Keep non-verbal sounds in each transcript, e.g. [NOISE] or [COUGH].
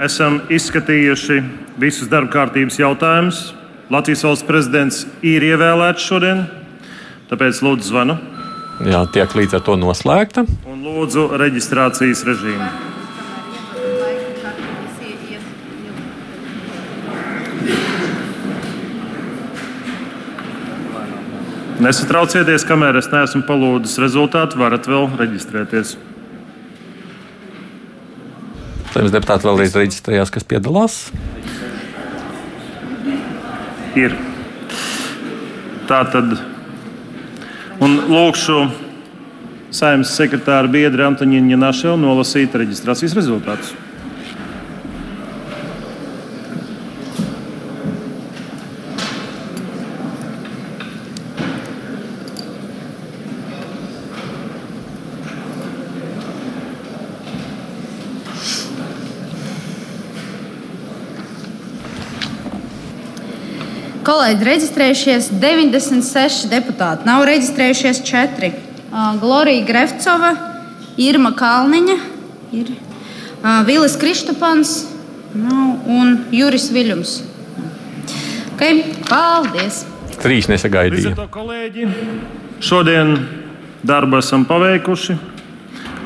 esam izskatījuši visus darba kārtības jautājumus. Latvijas valsts prezidents ir ievēlēts šodien, tāpēc lūdzu zvanu. Jā, tiek līdz ar to noslēgta. Un lūdzu reģistrācijas režīmu. Nesatraucieties, kamēr es neesmu palūdzis rezultātu, varat vēl reģistrēties. Saimnes deputāti vēlreiz reģistrējās, kas piedalās. Ir. Tā tad. Un lūkšu saimnes sekretāra biedru Antoniņu Našelu nolasīt reģistrācijas rezultātus. Kolēģi, reģistrējušies 96 deputāti, nav reģistrējušies 4. Uh, Glorija Grefcova, Irma Kalniņa, ir, uh, Vilis Kristopans nu, un Juris Viļņums. Okay, paldies! Trīs to, kolēģi, šodien darbu esam paveikuši,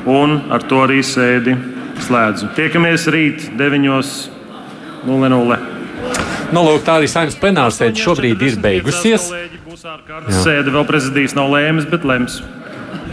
un ar to arī sēdi slēdzu. Tiekamies rīt 9.00. Nu, lūk, tā arī saimnes plenārsēde šobrīd ir beigusies. Sēde vēl prezidijas nav lēmis, bet lems.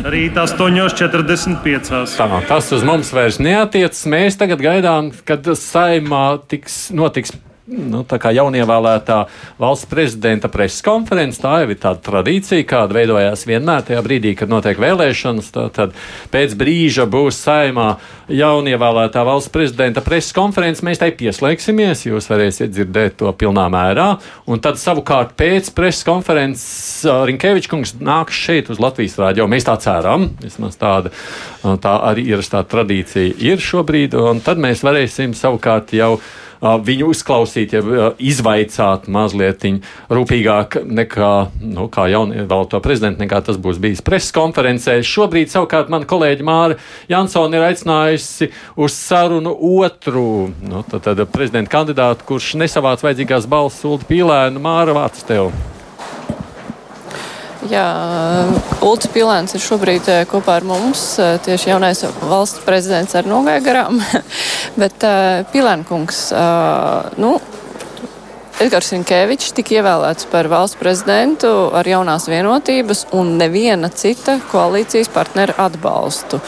Rīt 8.45. Tā, tas uz mums vairs neatiecas. Mēs tagad gaidām, kad saimā tiks, notiks nu, jaunievēlētā valsts prezidenta preses konferences. Tā jau ir tāda tradīcija, kāda veidojās vienmēr tajā brīdī, kad notiek vēlēšanas. Tā, tad pēc brīža būs saimā jaunievēlētā valsts prezidenta preses konferences. Mēs tai pieslēgsimies, jūs varēsiet dzirdēt to pilnā mērā. Un tad savukārt pēc preses konferences Rinkevičs kungs nāks šeit uz Latvijas rādio. Mēs tā ceram, vismaz tāda tā arī ierastā tradīcija ir šobrīd. Un tad mēs varēsim savukārt jau viņu uzklausīt, ja izvaicāt mazliet rūpīgāk nekā, nu, kā jaunievēlēto prezidentu, nekā tas būs bijis preses konferencē. Šobrīd savukārt mana kolēģi Māra Jansona ir aicinājusi uz sarunu otru nu, tad, tad prezidenta kandidātu, kurš nesavāc vajadzīgās balss Ulu Pīlēnu. Māra, vārds tev! Jā, Ulrichs Pilēns ir šobrīd eh, kopā ar mums. Eh, tieši jaunais valsts prezidents ar nogāja garām. [LAUGHS] Bet uh, Pilēnkungs, nu, Edgars Rinkevičs tika ievēlēts par valsts prezidentu ar jaunās vienotības un neviena cita koalīcijas partnera atbalstu.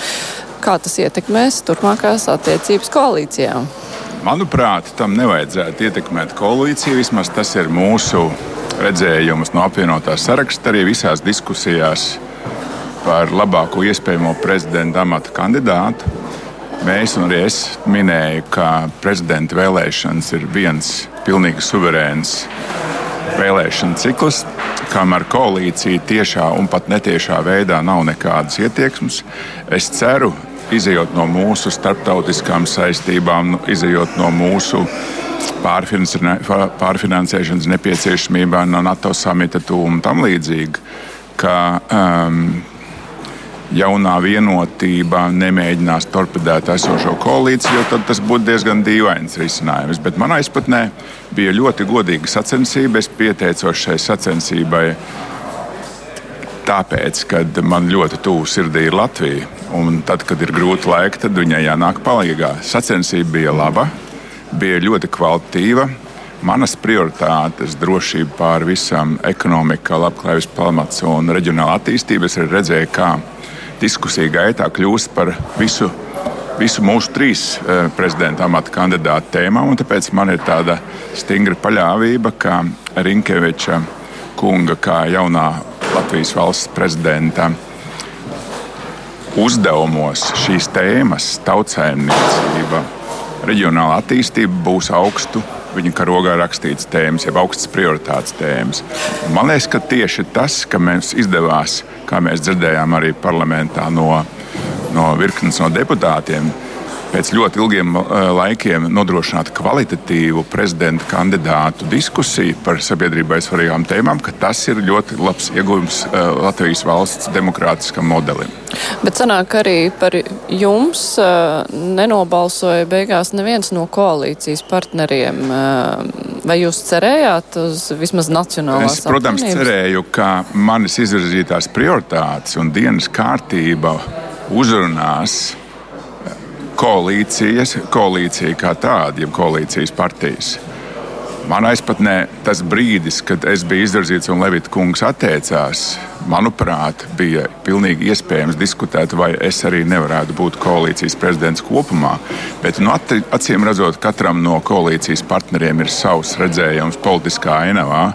Kā tas ietekmēs turpmākās attiecības koalīcijā? Manuprāt, tam nevajadzētu ietekmēt koalīciju. Vismaz tas ir mūsu redzējumus no apvienotās saraksta arī visās diskusijās par labāko iespējamo prezidenta amata kandidātu. Mēs un arī es minēju, ka prezidenta vēlēšanas ir viens pilnīgi suverēns vēlēšana cikls, kam ar koalīciju tiešā un pat netiešā veidā nav nekādas ietieksmes. Es ceru, izējot no mūsu starptautiskām saistībām, izējot no mūsu pārfinansēšanas nepieciešamībām, no NATO samita tūmu un tam līdzīgi, ka um, jaunā vienotība nemēģinās torpedēt esošo koalīciju, tad tas būtu diezgan dīvains risinājums. Bet manā izpratnē bija ļoti godīga sacensība. Es pieteicos šai sacensībai tāpēc, ka man ļoti tuvu sirdī ir Latvija. Un tad, kad ir grūti laiki, tad viņai jānāk palīdzīgā. Sacensība bija laba bija ļoti kvalitatīva. Manas prioritātes, drošība pār visam, ekonomika, labklājības pamats un reģionāla attīstība. Es redzēju, kā diskusija gaitā kļūst par visu, visu mūsu trīs uh, prezidenta amata kandidātu tēmām. Tāpēc man ir tāda stingra paļāvība, ka Rinkeviča kunga, kā jaunā Latvijas valsts prezidenta, uzdevumos šīs tēmas, tautsēmniecība, reģionāla attīstība būs augstu viņa karogā rakstītas tēmas, jau augstas prioritātes tēmas. Man liekas, ka tieši tas, ka mums izdevās, kā mēs dzirdējām arī parlamentā no, no virknes no deputātiem, pēc ļoti ilgiem laikiem nodrošināt kvalitatīvu prezidenta kandidātu diskusiju par sabiedrībai svarīgām tēmām, ka tas ir ļoti labs ieguvums Latvijas valsts demokrātiskam modelim. Bet sanāk arī par jums nenobalsoja beigās neviens no koalīcijas partneriem. Vai jūs cerējāt uz vismaz nacionālās es, protams, apvienības? cerēju, ka manis izvirzītās prioritātes un dienas kārtība uzrunās koalīcijas, koalīcija kā tāda, jeb koalīcijas partijas. Man aizpatnē tas brīdis, kad es biju izvirzīts un Levita kungs atteicās, manuprāt, bija pilnīgi iespējams diskutēt, vai es arī nevarētu būt koalīcijas prezidents kopumā. Bet, nu, acīm redzot, katram no koalīcijas partneriem ir savs redzējums politiskā ainavā,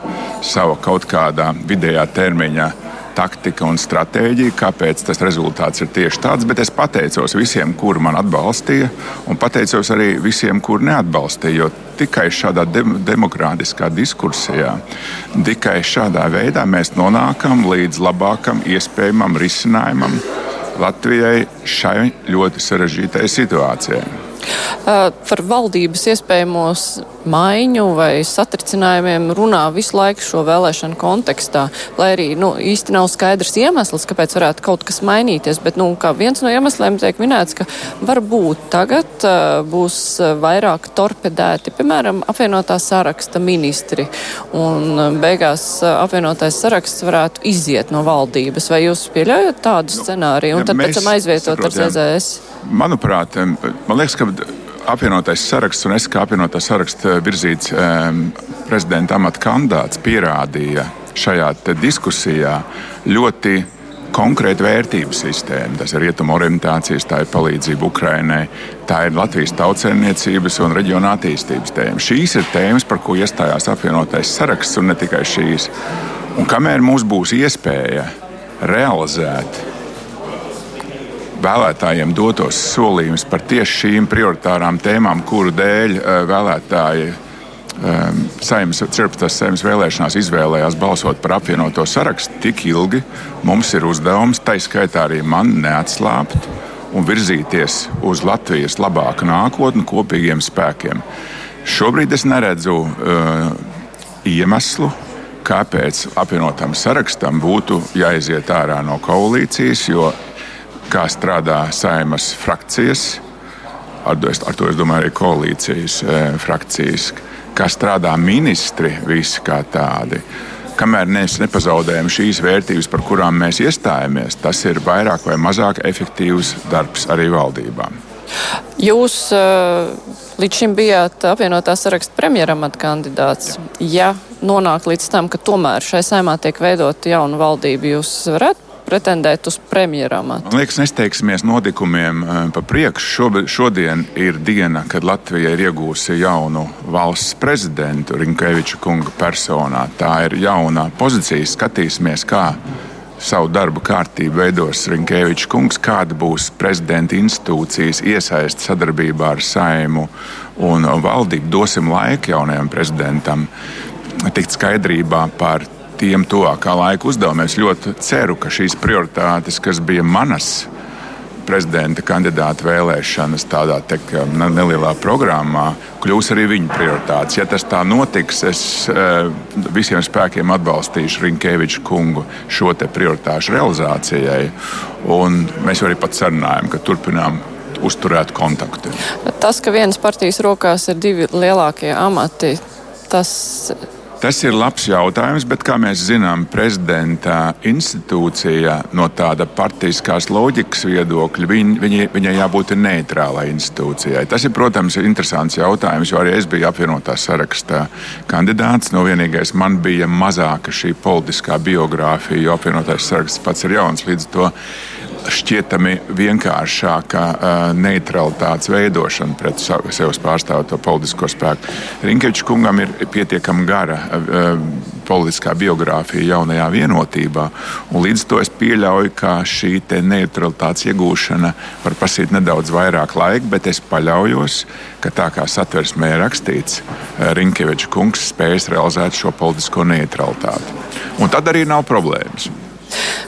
sava kaut kādā vidējā termiņa taktika un stratēģija, kāpēc tas rezultāts ir tieši tāds. Bet es pateicos visiem, kuri man atbalstīja, un pateicos arī visiem, kuri neatbalstīja. Jo tikai šādā de demokrātiskā diskursijā, tikai šādā veidā mēs nonākam līdz labākam iespējamam risinājumam Latvijai šai ļoti sarežģītai situācijai. Par valdības iespējamos maiņu vai satricinājumiem runā visu laiku šo vēlēšanu kontekstā, lai arī nu, īsti nav skaidrs iemesls, kāpēc varētu kaut kas mainīties. Bet nu, viens no iemesliem tiek minēts, ka varbūt tagad uh, būs vairāk torpedēti, piemēram, apvienotā saraksta ministri, un beigās apvienotais saraksts varētu iziet no valdības. Vai jūs pieļaujat tādu scenāriju un tad pēc tam aizvietot ar CZS? Manuprāt, man liekas, ka apvienotais saraksts un es kā apvienotā saraksta virzīts um, prezidenta amata kandidāts pierādīja šajā diskusijā ļoti konkrēta vērtību sistēma. Tas ir rietumu orientācijas, tā ir palīdzība Ukrainai, tā ir Latvijas tautsēmniecības un reģiona attīstības tēma. Šīs ir tēmas, par ko iestājās apvienotais saraksts, un ne tikai šīs. Un kamēr mums būs iespēja realizēt vēlētājiem dotos solījumus par tieši šīm prioritārām tēmām, kuru dēļ eh, vēlētāji um, saimnes, 14. saimnes vēlēšanās izvēlējās balsot par apvienoto sarakstu, tik ilgi mums ir uzdevums, tā skaitā arī man, neatslāpt un virzīties uz Latvijas labāku nākotni kopīgiem spēkiem. Šobrīd es neredzu uh, iemeslu, kāpēc apvienotam sarakstam būtu jāiziet ārā no koalīcijas, jo kā strādā saimas frakcijas, ar, ar to es domāju arī koalīcijas e, frakcijas, kā strādā ministri visi kā tādi. Kamēr mēs nepazaudējam šīs vērtības, par kurām mēs iestājamies, tas ir vairāk vai mazāk efektīvs darbs arī valdībām. Jūs uh, līdz šim bijāt apvienotā saraksta premjeramata kandidāts. Ja nonāk līdz tam, ka tomēr šai saimā tiek veidota jauna valdība, jūs varētu pretendēt uz premjeramatu? Man liekas, nesteigsimies notikumiem eh, pa priekšu. Šodien ir diena, kad Latvija ir iegūsi jaunu valsts prezidentu Rinkeviča kunga personā. Tā ir jauna pozīcija. Skatīsimies, kā savu darbu kārtību veidos Rinkevičs kungs, kāda būs prezidenta institūcijas iesaiste sadarbībā ar saimu un valdību. Dosim laiku jaunajam prezidentam tikt skaidrībā par tiem tuvākā laika uzdevumiem. Es ļoti ceru, ka šīs prioritātes, kas bija manas prezidenta kandidāta vēlēšanas tādā te, nelielā programmā, kļūs arī viņa prioritātes. Ja tas tā notiks, es eh, visiem spēkiem atbalstīšu Rinkeviču kungu šo prioritāšu realizācijai. Un mēs arī pat sarunājam, ka turpinām uzturēt kontaktu. Tas, ka vienas partijas rokās ir divi lielākie amati, tas Tas ir labs jautājums, bet, kā mēs zinām, prezidenta institūcija no tāda partiskās loģikas viedokļa, viņ, viņai, viņai jābūt neitrālai institūcijai. Tas ir, protams, interesants jautājums, jo arī es biju apvienotā sarakstā kandidāts. No vienīgais man bija mazāka šī politiskā biogrāfija, jo apvienotais saraksts pats ir jauns līdz to šķietami vienkāršāka uh, neutralitātes veidošana pret sevis pārstāvoto politisko spēku. Rinkevičs kungam ir pietiekami gara uh, politiskā biogrāfija jaunajā vienotībā, un līdz to es pieļauju, ka šī neutralitātes iegūšana var prasīt nedaudz vairāk laika, bet es paļaujos, ka tā kā satversmē ir rakstīts, Rinkevičs kungs spēs realizēt šo politisko neutralitāti. Un tad arī nav problēmas.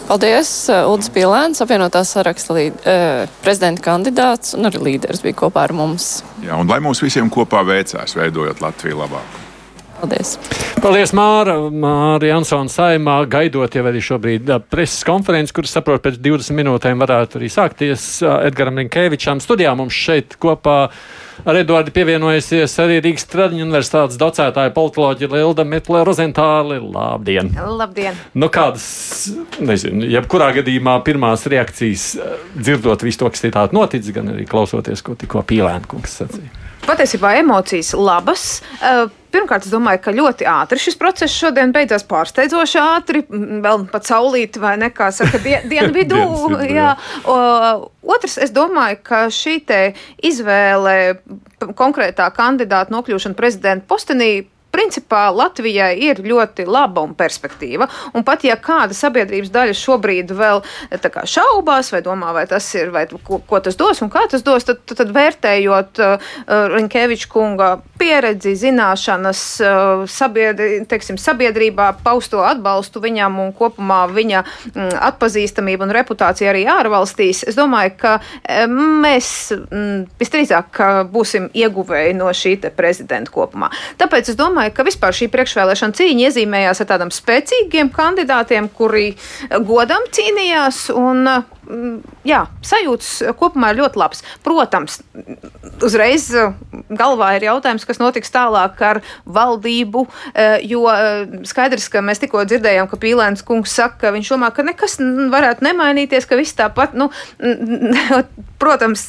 Paldies! Ulds Pilēns, apvienotās saraksta līd, eh, prezidenta kandidāts un arī līderis bija kopā ar mums. Jā, un lai mums visiem kopā veicās, veidojot Latviju labāk. Paldies! Paldies, Māra! Māra Jansona saimā gaidot jau arī šobrīd preses konferenci, kuras, saprot, pēc 20 minūtēm varētu arī sākties Edgaram Rinkēvičam. Studijā mums šeit kopā ar Eduardu pievienojusies arī Rīgas Tradiņu universitātes docētāja politoloģija Lilda Metlē Rozentāli. Labdien! Labdien! Nu, kādas, nezinu, jebkurā gadījumā pirmās reakcijas dzirdot visu to, kas ir tāds noticis, gan arī klausoties, ko tikko Pīlēnkungs sacīja. Patiesībā emocijas labas. Pirmkārt, es domāju, ka ļoti ātri šis process šodien beidzās pārsteidzoši ātri, vēl pat saulīt, vai ne, kā saka, die, [LAUGHS] dienu vidū. jā. O, otrs, es domāju, ka šī izvēle konkrētā kandidāta nokļūšana prezidenta postenī principā Latvijai ir ļoti laba un perspektīva. Un pat ja kāda sabiedrības daļa šobrīd vēl kā, šaubās vai domā, vai tas ir, vai ko, ko tas dos un kā tas dos, tad, tad, tad vērtējot uh, Rinkeviča kunga pieredzi, zināšanas, uh, sabiedri, teiksim, sabiedrībā pausto atbalstu viņam un kopumā viņa mm, atpazīstamību un reputāciju arī ārvalstīs, es domāju, ka mēs mm, visdrīzāk būsim ieguvēji no šī prezidenta kopumā. Tāpēc es domāju, ka vispār šī priekšvēlēšana cīņa iezīmējās ar tādiem spēcīgiem kandidātiem, kuri godam cīnījās. Un, jā, sajūtas kopumā ir ļoti labs. Protams, uzreiz galvā ir jautājums, kas notiks tālāk ar valdību, jo skaidrs, ka mēs tikko dzirdējām, ka Pīlēns kungs saka, ka viņš domā, ka nekas varētu nemainīties, ka viss tāpat, nu, protams,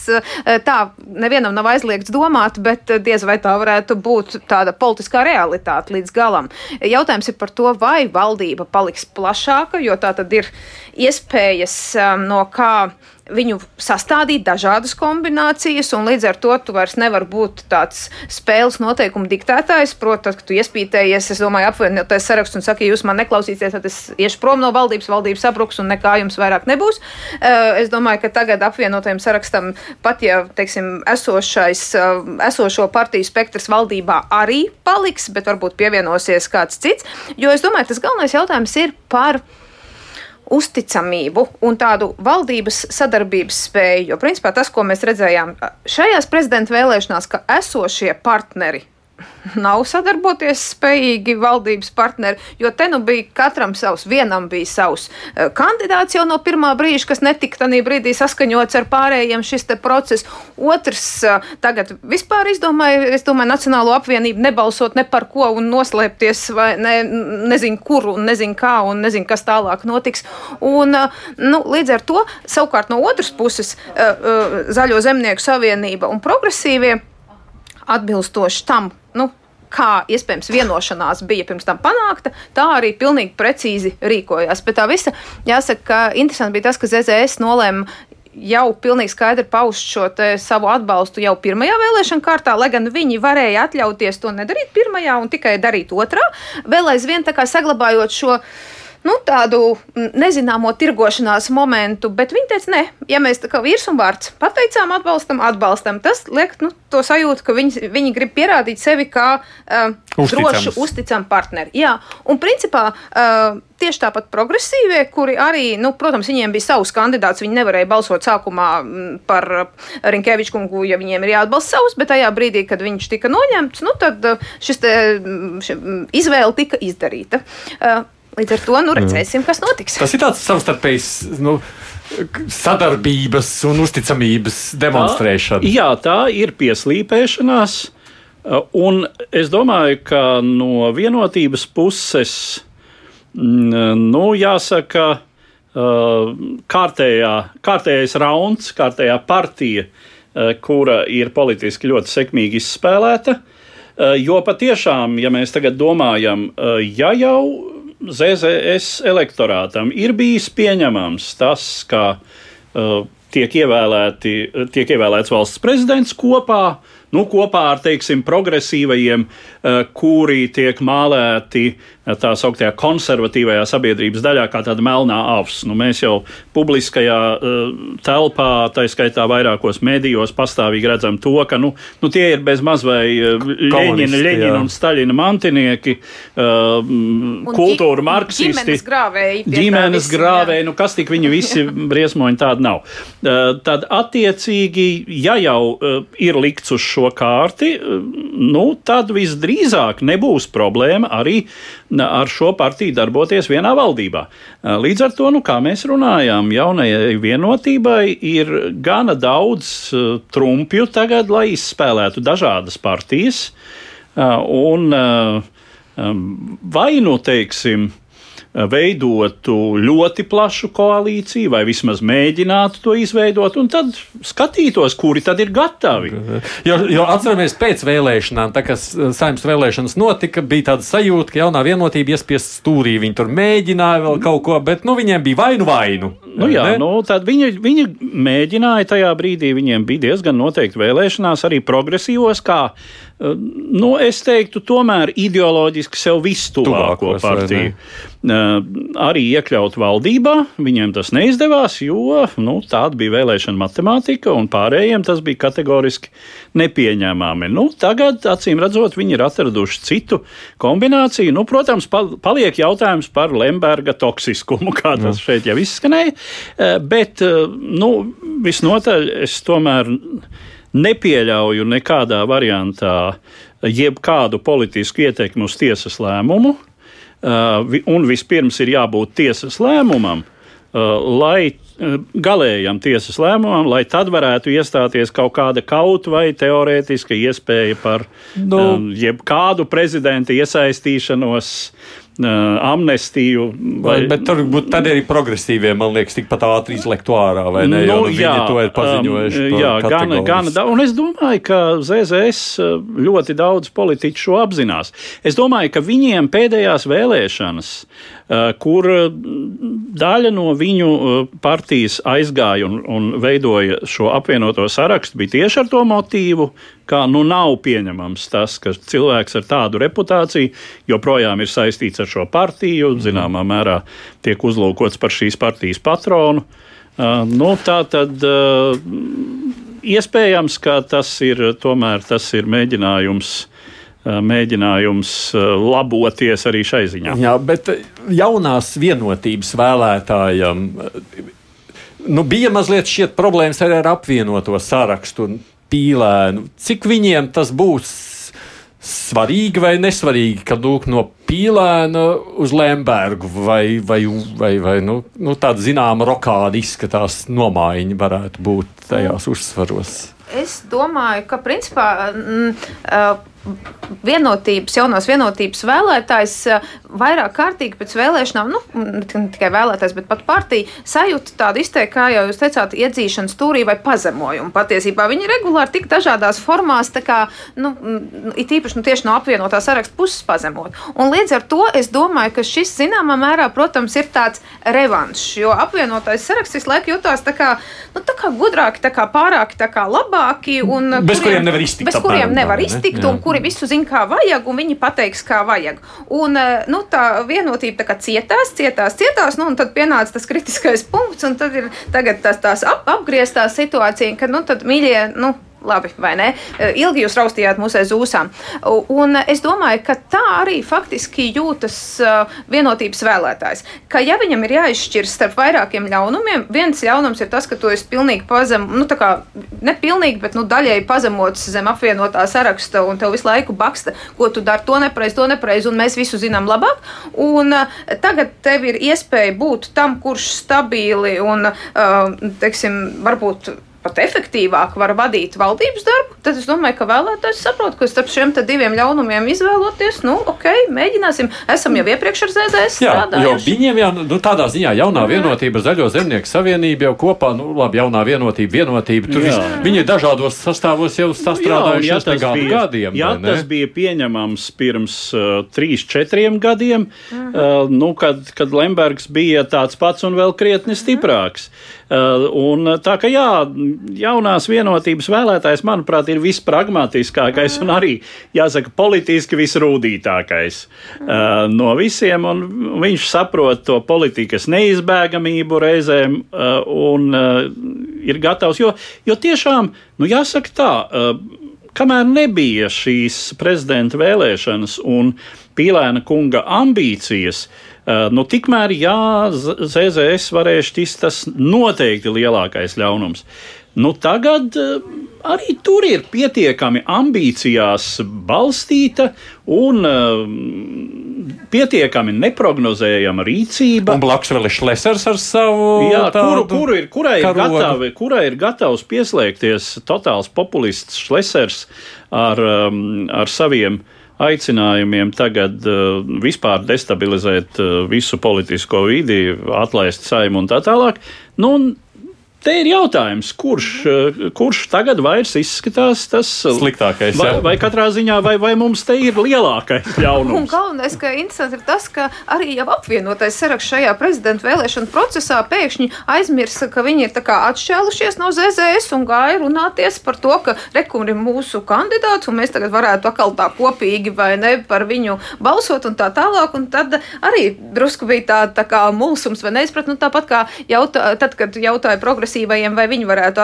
tā nevienam nav aizliegts domāt, bet diez vai tā varētu būt tāda politiskā realitāte līdz galam. Jautājums ir par to, vai valdība paliks plašāka, jo tā tad ir iespējas um, no kā viņu sastādīt dažādas kombinācijas, un līdz ar to tu vairs nevari būt tāds spēles noteikumu diktētājs. Protams, ka tu iespītējies, es domāju, apvienoties sarakstu un saki, ja jūs man neklausīsieties, tad es iešu prom no valdības, valdības sabruks un nekā jums vairāk nebūs. Eh, es domāju, ka tagad apvienotajam sarakstam pat, ja, teiksim, esošais, eh, esošo partiju spektrs valdībā arī paliks, bet varbūt pievienosies kāds cits, jo es domāju, tas galvenais jautājums ir par uzticamību un tādu valdības sadarbības spēju. Jo, principā, tas, ko mēs redzējām šajās prezidenta vēlēšanās, ka esošie partneri nav sadarboties spējīgi valdības partneri, jo te nu bija katram savs, vienam bija savs eh, kandidāts jau no pirmā brīža, kas netika tajā brīdī saskaņots ar pārējiem šis process. Otrs eh, tagad vispār izdomāja, es domāju, Nacionālo apvienību nebalsot ne par ko un noslēpties vai ne, nezinu kur un nezinu kā un nezinu, kas tālāk notiks. Un, eh, nu, līdz ar to savukārt no otras puses Zaļo zemnieku savienība un progresīvie atbilstoši tam, nu, kā iespējams vienošanās bija pirms tam panākta, tā arī pilnīgi precīzi rīkojās. Bet tā visa, jāsaka, ka interesanti bija tas, ka ZZS nolēma jau pilnīgi skaidri paust šo savu atbalstu jau pirmajā vēlēšana kārtā, lai gan viņi varēja atļauties to nedarīt pirmajā un tikai darīt otrā, vēl aizvien tā kā saglabājot šo nu, tādu nezināmo tirgošanās momentu, bet viņi teica, nē, ja mēs tā kā vīrs un vārds pateicām, atbalstam, atbalstam, tas liek nu, to sajūtu, ka viņi, viņi grib pierādīt sevi kā uh, drošu, uzticamu partneri. Jā, un principā. Uh, Tieši tāpat progresīvie, kuri arī, nu, protams, viņiem bija savs kandidāts. Viņi nevarēja balsot sākumā par Rinkēviču kungu, ja viņiem ir jāatbalsta savs, bet tajā brīdī, kad viņš tika noņemts, nu, tad šis te, šis izvēle tika izdarīta. Līdz ar to nu, redzēsim, kas notiks. Tas ir tāds savstarpējs. Nu, Sadarbības un uzticamības demonstrēšana. Tā, jā, tā ir pieslīpēšanās. Un es domāju, ka no vienotības puses, nu, jāsaka, kārtējā, kārtējais rauns, kārtējā partija, kura ir politiski ļoti sekmīgi izspēlēta. Jo patiešām, ja mēs tagad domājam, ja jau ZZS elektorātam ir bijis pieņemams tas, ka uh, tiek, ievēlēti, tiek ievēlēts valsts prezidents kopā nu, kopā ar, teiksim, progresīvajiem, kuri tiek mālēti tā sauktajā konservatīvajā sabiedrības daļā, kā tāda melnā avs. Nu, mēs jau publiskajā uh, telpā, tā skaitā vairākos medijos, pastāvīgi redzam to, ka nu, nu, tie ir bez maz vai Leņķina, Leņķina un Staļina mantinieki, uh, kultūra marksisti. Ģimenes grāvēji. Ģimenes grāvēji, nu kas tik viņi visi [LAUGHS] briesmoņi tādi nav. Uh, tad attiecīgi, ja jau uh, ir likts uz šo kārti, uh, nu tad visdrīzāk nebūs problēma arī ar šo partiju darboties vienā valdībā. Līdz ar to, nu, kā mēs runājām, jaunajai vienotībai ir gana daudz trumpju tagad, lai izspēlētu dažādas partijas. Un vai nu teiksim, veidotu ļoti plašu koalīciju, vai vismaz mēģinātu to izveidot, un tad skatītos, kuri tad ir gatavi. Jo, jo atceramies, pēc vēlēšanām, tā kā saimnes vēlēšanas notika, bija tāda sajūta, ka jaunā vienotība iespiest stūrī. Viņi tur mēģināja vēl kaut ko, bet nu, viņiem bija vainu vainu. Nu, jā, ne? nu, tad viņi, viņi mēģināja tajā brīdī, viņiem bija diezgan noteikti vēlēšanās arī progresīvos, kā nu, es teiktu, tomēr ideoloģiski sev vistuvāko partiju. Arī iekļaut valdībā, viņiem tas neizdevās, jo nu, tāda bija vēlēšana matemātika, un pārējiem tas bija kategoriski nepieņēmami. Nu, tagad, acīm redzot, viņi ir atraduši citu kombināciju. Nu, protams, paliek jautājums par Lemberga toksiskumu, [LAUGHS] kā tas Jā. šeit jau izskanēja, bet nu, visnotaļ es tomēr nepieļauju nekādā variantā jebkādu politisku ietekmi uz tiesas lēmumu. Uh, un vispirms ir jābūt tiesas lēmumam, uh, lai uh, galējam tiesas lēmumam, lai tad varētu iestāties kaut kāda kaut vai teorētiska iespēja par. Nu. um, jebkādu prezidenta iesaistīšanos amnestiju. Vai... Vai, bet tur būtu arī progresīvie, man liekas, tikpat ātri izlektu ārā, vai ne? Nu, jo, nu, jā, to ir paziņojuši. Jā, gan, gan, un es domāju, ka ZZS ļoti daudz politiķu šo apzinās. Es domāju, ka viņiem pēdējās vēlēšanas Eh, kur eh, daļa no viņu eh, partijas aizgāja un, un veidoja šo apvienoto sarakstu, bija tieši ar to motīvu, ka nu nav pieņemams tas, ka cilvēks ar tādu reputāciju joprojām ir saistīts ar šo partiju, mhm. zināmā mērā tiek uzlūkots par šīs partijas patronu. Uh, nu, tā tad uh, iespējams, ka tas ir tomēr tas ir mēģinājums mēģinājums laboties arī šai ziņā. Jā, bet jaunās vienotības vēlētājiem nu, bija mazliet šķiet problēmas arī ar apvienoto sarakstu un pīlēnu. Cik viņiem tas būs svarīgi vai nesvarīgi, ka lūk no pīlēna uz Lembergu vai, vai, vai, vai nu, nu, tāda zināma rokāda izskatās nomaiņa varētu būt tajās uzsvaros? Es domāju, ka principā. Mm, uh, vienotības, jaunās vienotības vēlētājs eh, vairāk kārtīgi pēc vēlēšanām, nu, ne tikai vēlētājs, bet pat partija sajūta tādu izteikti, kā jau jūs teicāt, iedzīšanu stūrī vai pazemojumu. Patiesībā viņi regulāri tik dažādās formās, tā kā, nu, it īpaši nu, tieši no apvienotā saraksta puses pazemot. Un līdz ar to es domāju, ka šis zināmā mērā, protams, ir tāds revanšs, jo apvienotais saraksts visu laiku jutās tā kā, nu, tā kā gudrāki, tā kā pārāki, tā kā labāki. Un, bez kuriem, kuriem nevar iztikt. Bez kuriem nevar iztikt. Ne? Kuri visu zina, kā vajag, un viņi pateiks, kā vajag. Un eh, nu, tā vienotība tā cietās, cietās, cietās, nu, un tad pienāca tas kritiskais punkts, un tad ir tagad tās, tās ap, apgrieztā situācija, ka, nu, tad mīļie, nu, labi, vai ne? Eh, ilgi jūs raustījāt mūsu aiz ūsām. Un es domāju, ka tā arī faktiski jūtas eh, vienotības vēlētājs. Ka ja viņam ir jāizšķirs starp vairākiem ļaunumiem, viens ļaunums ir tas, ka tu esi pilnīgi pazem, nu tā kā ne pilnīgi, bet nu daļēji pazemots zem apvienotā saraksta un tev visu laiku baksta, ko tu dari, to nepareizi, to nepareizi, un mēs visu zinām labāk. Un uh, tagad tev ir iespēja būt tam, kurš stabili un, teiksim, varbūt pat efektīvāk var vadīt valdības darbu, tad es domāju, ka vēlētājs saprot, ka starp šiem diviem ļaunumiem izvēloties, nu, ok, mēģināsim. Esam jau iepriekš ar ZDS strādājuši. Jo viņiem jau nu, tādā ziņā jaunā vienotība, Zaļo zemnieku savienība jau kopā, nu, labi, jaunā vienotība, vienotība. Tur vis, viņi ir dažādos sastāvos jau sastrādājuši jā, ja gadu gadiem. Jā, tas bija pieņemams pirms uh, trīs, četriem gadiem, uh -huh. uh, nu, kad, kad Lembergs bija tāds pats un vēl krietni stiprāks. Uh, un tā kā jā, jaunās vienotības vēlētājs, manuprāt, ir vispragmatiskākais un arī, jāsaka, politiski visrūdītākais uh, no visiem. Viņš saprot to politikas neizbēgamību reizēm un ir gatavs, jo, jo tiešām, nu jāsaka tā, kamēr nebija šīs prezidenta vēlēšanas un Pīlēna kunga ambīcijas, nu, tikmēr jā, ZZS varēja šķist tas noteikti lielākais ļaunums. Nu, tagad arī tur ir pietiekami ambīcijās balstīta un uh, pietiekami neparedzējama rīcība. Un blakus vēl ir Šlesers ar savu. Jā, kuru, kuru ir, kurai, ir gatavi, kurai ir gatavs pieslēgties totāls populists Šlesers ar, ar saviem aicinājumiem tagad uh, vispār destabilizēt uh, visu politisko vidi, atlaist saimu un tā tālāk. Nu, un Te ir jautājums, kurš, eh, kurš tagad vairs izskatās tas sliktākais? Vai, vai katrā ziņā, vai, vai mums te ir lielākais [LAUGHS] ļaunums? Un galvenais, ka interesanti ir tas, ka arī jau apvienotais saraksts šajā prezidenta vēlēšana procesā pēkšņi aizmirsa, ka viņi ir atšķēlušies no ZZS un gāja runāties par to, ka rekur ir mūsu kandidāts un mēs tagad varētu atkal tā kopīgi vai ne par viņu balsot un tā tālāk. Un tad arī drusku bija tā, tā kā mulsums vai neizpratni, nu, tāpat kā jautā, tad, kad jautāja progresu progresīvajiem, vai viņi varētu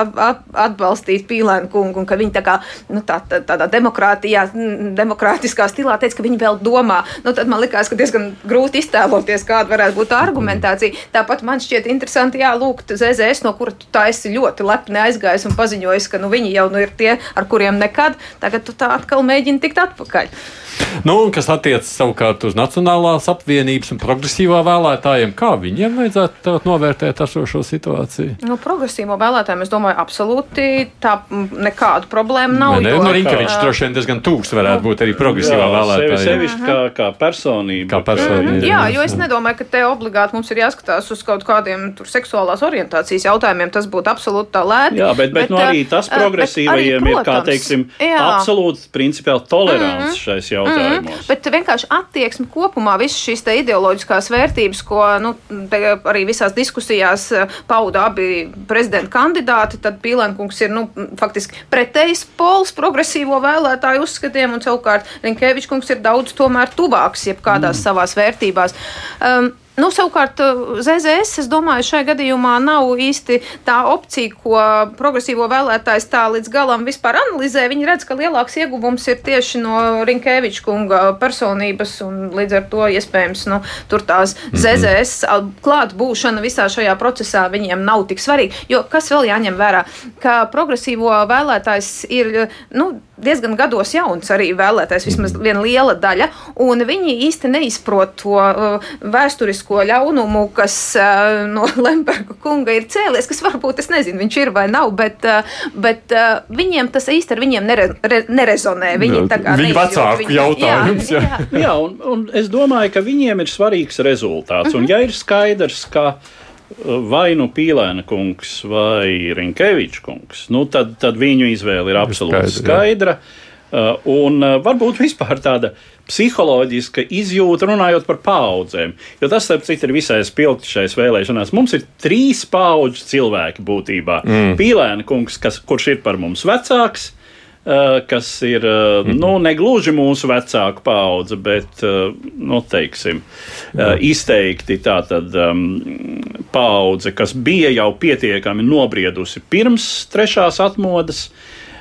atbalstīt Pīlēnu kungu, un ka viņi tā kā, nu, tā, tā, tādā demokrātijā, demokrātiskā stilā teica, ka viņi vēl domā. Nu, tad man likās, ka diezgan grūti iztēloties, kāda varētu būt argumentācija. Tāpat man šķiet interesanti, jā, lūgt ZZS, no kura tu tā esi ļoti lepni aizgājis un paziņojis, ka nu, viņi jau nu, ir tie, ar kuriem nekad, tagad tu tā atkal mēģini tikt atpakaļ. Nu, kas attiecas savukārt uz Nacionālās apvienības un progresīvā vēlētājiem, kā viņiem vajadzētu novērtēt esošo situāciju? Nu, progresīvo vēlētājiem, es domāju, absolūti tā nekādu problēmu nav. Ne, jo, nu, Rinkevičs droši vien diezgan tūks varētu būt arī progresīvā vēlētājā. Sevišķi kā, kā personība. Kā personība. Jā, jo es nedomāju, ka te obligāti mums ir jāskatās uz kaut kādiem tur seksuālās orientācijas jautājumiem. Tas būtu absolūti tā lēti. Jā, bet, bet, bet nu, arī tas progresīvajiem arī, protams, ir, kā teiksim, jā. absolūti principiāli tolerants mm -hmm. šais jautājumos. Mm -hmm. Bet vienkārši attieksme kopumā, visas šīs ideoloģiskās vērtības, ko nu, arī visās diskusijās pauda abi prezidenta kandidāti, tad Pīlēnkungs ir nu, faktiski pretējs pols progresīvo vēlētāju uzskatiem, un savukārt Rinkēvičs kungs ir daudz tomēr tuvāks jebkādās mm. savās vērtībās. Um, Nu, savukārt, eh, ZZS, es domāju, šajā gadījumā nav īsti tā opcija, ko progresīvo vēlētājs tā līdz galam vispār analizē. Viņi redz, ka lielāks ieguvums ir tieši no Rinkēviča kunga personības, un līdz ar to iespējams nu, tur tās mm -hmm. ZZS klātbūšana visā šajā procesā viņiem nav tik svarīga. Jo kas vēl jāņem vērā, ka progresīvo vēlētājs ir nu, diezgan gados jauns arī vēlētājs, vismaz mhm. viena liela daļa, un viņi īsti neizprot to uh, vēsturisku politisko ļaunumu, kas uh, no [LAUGHS] Lemberga kunga ir cēlies, kas varbūt, es nezinu, viņš ir vai nav, bet, uh, bet uh, viņiem tas īsti ar viņiem nere, re, nerezonē. Viņi tā kā Viņa vecāku viņu, jautājums. Jā, jā. jā un, un es domāju, ka viņiem ir svarīgs rezultāts. Un mhm. ja ir skaidrs, ka vai nu Pīlēna kungs vai Rinkevičs kungs, nu tad, tad viņu izvēle ir absolūti skaidra. skaidra. Uh, un uh, varbūt [LAUGHS] vispār tāda psiholoģiska izjūta, runājot par paudzēm. Jo tas, starp citu, ir visai spilgti šais vēlēšanās. Mums ir trīs paudžu cilvēki būtībā. Mm. Pīlēna kungs, kas, kurš ir par mums vecāks, kas ir mm. nu, negluži mūsu vecāku paudze, bet nu, teiksim, izteikti tā tad um, paudze, kas bija jau pietiekami nobriedusi pirms trešās atmodas.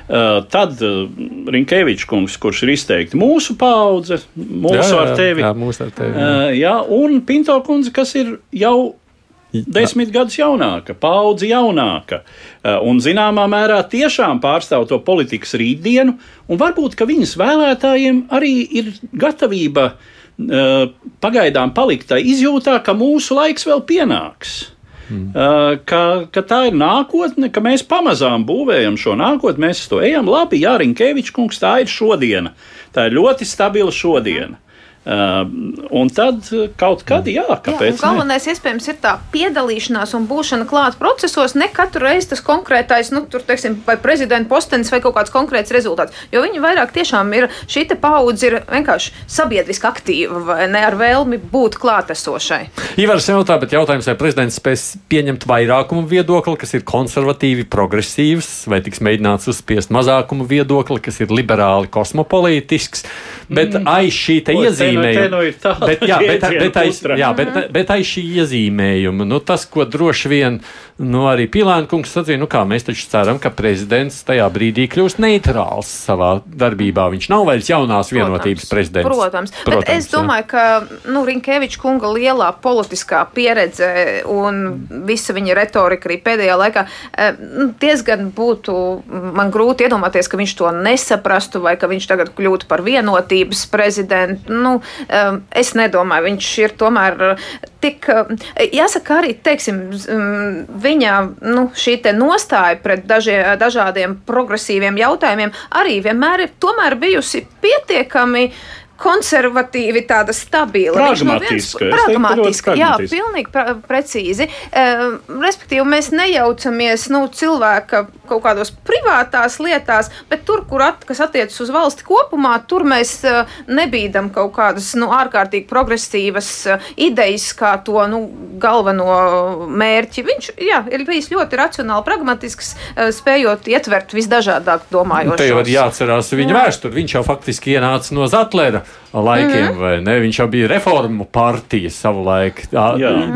Tad Rinkēvičs kungs, kurš ir izteikti mūsu paudze, mūsu jā, jā, ar tevi. Jā, mūsu ar tevi. Jā. Jā, un Pinto kundze, kas ir jau desmit gadus jaunāka, paudze jaunāka, un zināmā mērā tiešām pārstāv to politikas rītdienu, un varbūt, viņas vēlētājiem arī ir gatavība pagaidām palikt tā izjūtā, ka mūsu laiks vēl pienāks. Mm. Ka, ka tā ir nākotne, ka mēs pamazām būvējam šo nākotni, mēs to ejam. Labi, Jā, Rinkēvičs kungs, tā ir šodiena. Tā ir ļoti stabila šodiena. Uh, un tad kaut kad, jā, kāpēc? Jā, galvenais, ne? iespējams, ir tā piedalīšanās un būšana klāt procesos, ne katru reizi tas konkrētais, nu, tur, teiksim, vai prezidenta postenis vai kaut kāds konkrēts rezultāts. Jo viņi vairāk tiešām ir, šī te paudze ir vienkārši sabiedriski aktīva vai ne ar vēlmi būt klātesošai. Ivars jautā, bet jautājums, vai prezidents spēs pieņemt vairākumu viedokli, kas ir konservatīvi, progresīvs, vai tiks mēģināts uzspiest mazākumu viedokli, kas ir liberāli, kosmopolītisks, bet mm. aiz šī te iezīme iezīmējuma. Nu, nu bet, jā, bet, [LAUGHS] bet, aiz, jā, bet, bet aiz šī iezīmējuma, nu, tas, ko droši vien nu, arī Pilēna kungs sacīja, nu kā mēs taču ceram, ka prezidents tajā brīdī kļūs neitrāls savā darbībā. Viņš nav vairs jaunās vienotības protams, prezidents. Protams, protams bet es domāju, jā. ka nu, Rinkeviča kunga lielā politiskā pieredze un visa viņa retorika arī pēdējā laikā eh, nu, diezgan būtu man grūti iedomāties, ka viņš to nesaprastu vai ka viņš tagad kļūtu par vienotības prezidentu. Nu, Um, es nedomāju, viņš ir tomēr tik, um, jāsaka, arī teiksim, um, viņa nu, šī nostāja pret dažie, dažādiem progresīviem jautājumiem arī vienmēr ir bijusi pietiekami konservatīvi, tāda stabila. Pragmatiska. No pragmatiska, jā, pilnīgi pra precīzi. Uh, respektīvi, mēs nejaucamies nu, cilvēka kaut kādos privātās lietās, bet tur, kur at, kas attiecas uz valsti kopumā, tur mēs uh, nebīdam kaut kādas nu, ārkārtīgi progresīvas uh, idejas kā to nu, galveno mērķi. Viņš jā, ir bijis ļoti racionāli, pragmatisks, uh, spējot ietvert visdažādāk domājošos. Te jau ir jāatcerās viņa vēsturi. Viņš jau faktiski ienāca no Zatlera laikiem, mm -hmm. vai ne? Viņš jau bija reformu partija savulaik.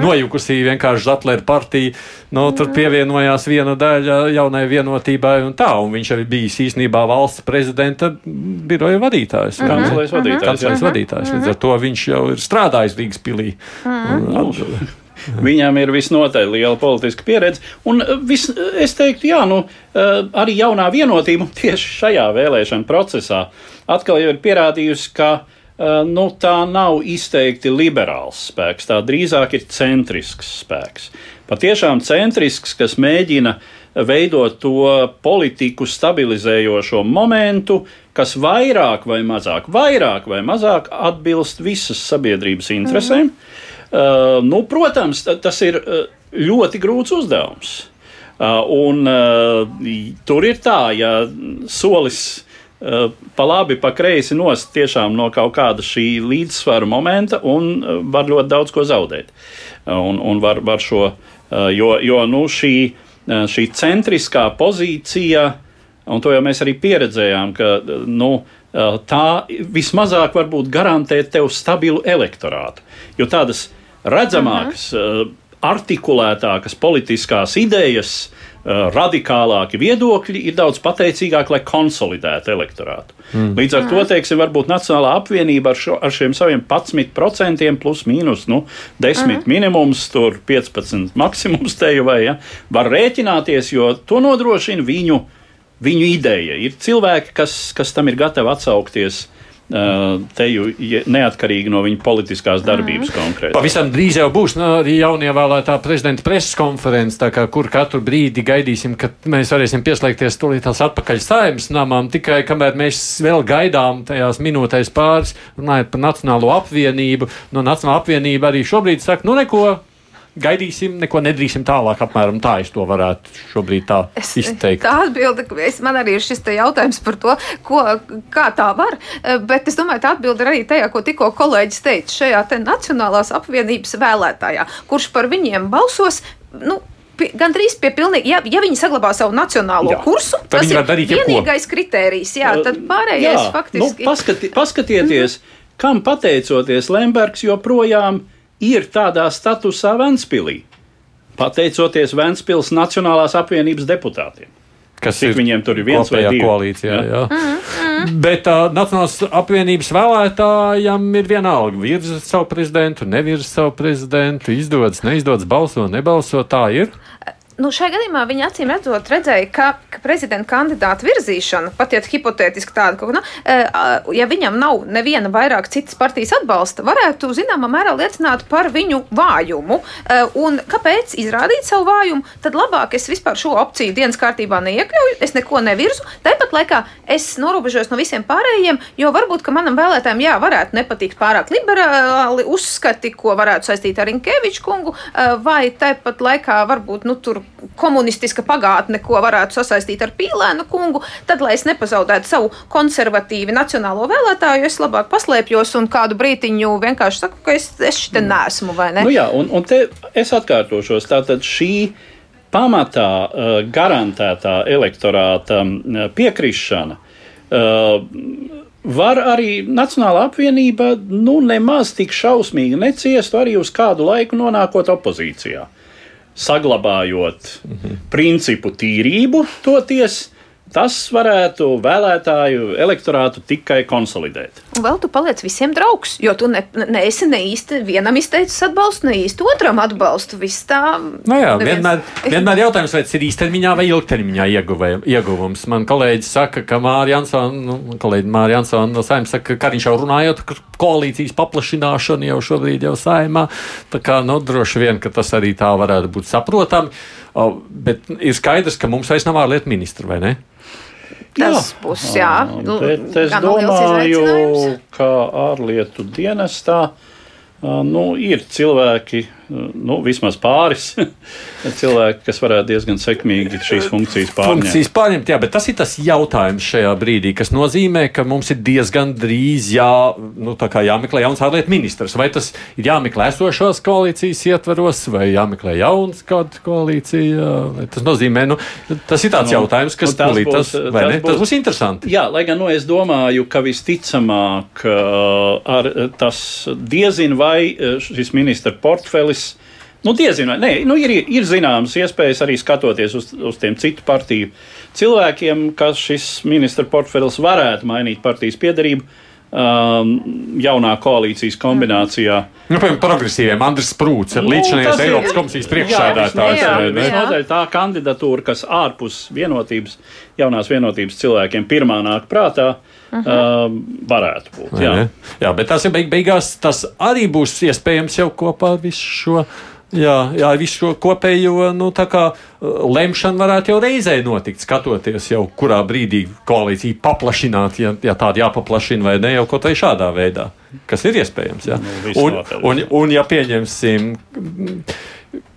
Nojukusī vienkārši Zatlera partija. Nu, tur mhm. pievienojās viena daļa jaunai vienotībai un tā. Un viņš arī bijis īstenībā valsts prezidenta biroja vadītājs. Mm -hmm. Kanclēs vadītājs. Kanclēs vadītājs. Līdz ar to viņš jau ir strādājis Rīgas pilī. Mm -hmm. Viņam ir visnotaļ liela politiska pieredze. Un vis, es teiktu, jā, nu, arī jaunā vienotība [LAUGHS] tieši šajā vēlēšana procesā atkal ir pierādījusi, ka Eh, nu, tā nav izteikti liberāls spēks, tā drīzāk ir centrisks spēks. Patiešām centrisks, kas mēģina veidot to politiku stabilizējošo momentu, kas vairāk vai mazāk, vairāk vai mazāk atbilst visas sabiedrības interesēm. Mm. Uh, nu, protams, tas ir eh, ļoti grūts uzdevums. Uh, un uh, tur ir tā, ja solis pa labi, pa kreisi nost tiešām no kaut kāda šī līdzsvara momenta un var ļoti daudz ko zaudēt. Un, un var, var šo, jo, jo nu, šī, šī centriskā pozīcija, un to jau mēs arī pieredzējām, ka nu, tā vismazāk varbūt garantē tev stabilu elektorātu. Jo tādas redzamākas, uh mhm. -huh. artikulētākas politiskās idejas, uh, Eh, radikālāki viedokļi ir daudz pateicīgāki, lai konsolidētu elektorātu. Mm. Līdz ar to, mm. teiksim, varbūt Nacionālā apvienība ar, šo, ar šiem saviem 11% plus mīnus nu, 10 mm. minimums, tur 15 maksimums teju vai ja, var rēķināties, jo to nodrošina viņu, viņu ideja. Ir cilvēki, kas, kas tam ir gatavi atsaukties te jau neatkarīgi no viņa politiskās darbības mm. konkrēti. Pavisam drīz jau būs nu, arī jaunievēlētā prezidenta preses konference, kā, kur katru brīdi gaidīsim, kad mēs varēsim pieslēgties tūlītās atpakaļ saimnes namām, tikai kamēr mēs vēl gaidām tajās minūtēs pāris, runājot par Nacionālo apvienību. No Nacionāla apvienība arī šobrīd saka, nu neko, gaidīsim, neko nedrīksim tālāk. Apmēram tā es to varētu šobrīd tā es, izteikt. Tā atbilde, es, man arī ir šis jautājums par to, ko, kā tā var. Eh, bet es domāju, tā atbilde ir arī tajā, ko tikko kolēģis teica, šajā Nacionālās apvienības vēlētājā, kurš par viņiem balsos. Nu, Gan drīz pie pilnīgi, ja, ja viņi saglabā savu nacionālo jā, kursu, tas ir vienīgais kritērijs. Jā, tad pārējais jā, nu, faktiski. Nu, paskati, paskatieties, mm -hmm. kam pateicoties Lembergs joprojām ir tādā statusā Ventspīlī, pateicoties Ventspils Nacionālās apvienības deputātiem. Kas Cik ir viņiem tur ir viens vai divi? Koalīcijā, jā. Jā. Mm, mm. Bet uh, Nacionālās apvienības vēlētājiem ir vienalga. Virza savu prezidentu, nevirza savu prezidentu, izdodas, neizdodas, balso, nebalso. Tā ir. Nu, šajā gadījumā viņi acīm redzot, redzēja, ka, ka prezidenta kandidāta virzīšana, pat ja hipotētiski tāda, ka, nu, ja viņam nav neviena vairāk citas partijas atbalsta, varētu zināmā mērā liecināt par viņu vājumu. Un kāpēc izrādīt savu vājumu? Tad labāk es vispār šo opciju dienas kārtībā neiekļauju, es neko nevirzu. Tāpat laikā es norobežos no visiem pārējiem, jo varbūt manam vēlētājiem jā, varētu nepatikt pārāk liberāli uzskati, ko varētu saistīt ar Inkeviču kungu, vai tāpat laikā varbūt nu, tur komunistiska pagātne, ko varētu sasaistīt ar Pīlēnu kungu, tad, lai es nepazaudētu savu konservatīvi nacionālo vēlētāju, es labāk paslēpjos un kādu brītiņu vienkārši saku, ka es, es šeit nesmu, vai ne? Nu jā, un, un te es atkārtošos, tātad šī pamatā uh, garantētā elektorāta uh, piekrišana. Uh, var arī Nacionāla apvienība nu, nemaz tik šausmīgi neciest, arī uz kādu laiku nonākot opozīcijā. Saglabājot mm -hmm. principu tīrību, toties Tas varētu vēlētāju elektorātu tikai konsolidēt. Un vēl tu paliec visiem draugs, jo tu neesi ne, ne, ne īsti vienam izteicis atbalstu, ne īsti otram atbalstu. Viss tā. Nu jā, neviens... vienmēr, [LAUGHS] vienmēr jautājums, vai tas ir īstermiņā vai ilgtermiņā ieguvē, ieguvums. Man kolēģis saka, ka Mārija Ansona, nu, kolēģi Mārija Ansona no saimnes saka, ka viņš jau runājot par koalīcijas paplašināšanu jau šobrīd jau saimā. Tā kā, nu, droši vien, ka tas arī tā varētu būt saprotami. Bet ir skaidrs, ka mums vairs nav ārlietu ministra, vai ne? Tas būs, jā. Nu, Bet es domāju, ka ārlietu dienestā nu, ir cilvēki, nu, vismaz pāris [LAUGHS] cilvēki, kas varētu diezgan sekmīgi šīs funkcijas pārņemt. Funkcijas pārņemt, jā, bet tas ir tas jautājums šajā brīdī, kas nozīmē, ka mums ir diezgan drīz jā, nu, jāmeklē jauns ārlietu ministrs. Vai tas ir jāmeklē esošās koalīcijas ietvaros, vai jāmeklē jauns kāda koalīcija? Tas nozīmē, nu, tas ir tāds nu, jautājums, kas nu, tas, būs, tas, tas, būs, tas būs interesanti. Jā, lai gan nu, es domāju, ka visticamāk ar tas diezin vai šis ministra portfelis Nu, diezinu, nē, nu, ir, ir zināmas iespējas arī skatoties uz, uz tiem citu partiju cilvēkiem, ka šis ministra portfels varētu mainīt partijas piedarību. Um, jaunā koalīcijas kombinācijā. Nu, piemēram, progresīviem Andris Sprūts, nu, līdzinājums Eiropas komisijas priekšsēdētājs. Visnotaļ tā kandidatūra, kas ārpus vienotības, jaunās vienotības cilvēkiem pirmā nāk prātā, uh -huh. uh, varētu būt. Jā. jā, bet tas ir beig beigās, tas arī būs iespējams jau kopā ar visu šo Jā, jā visu šo kopējo nu, kā, uh, lemšanu varētu jau reizē notikt, skatoties jau kurā brīdī koalīcija paplašināt, ja, ja tāda jāpaplašina vai ne, jau kaut vai šādā veidā, kas ir iespējams. Ja? Nu, un, un, un, ja pieņemsim.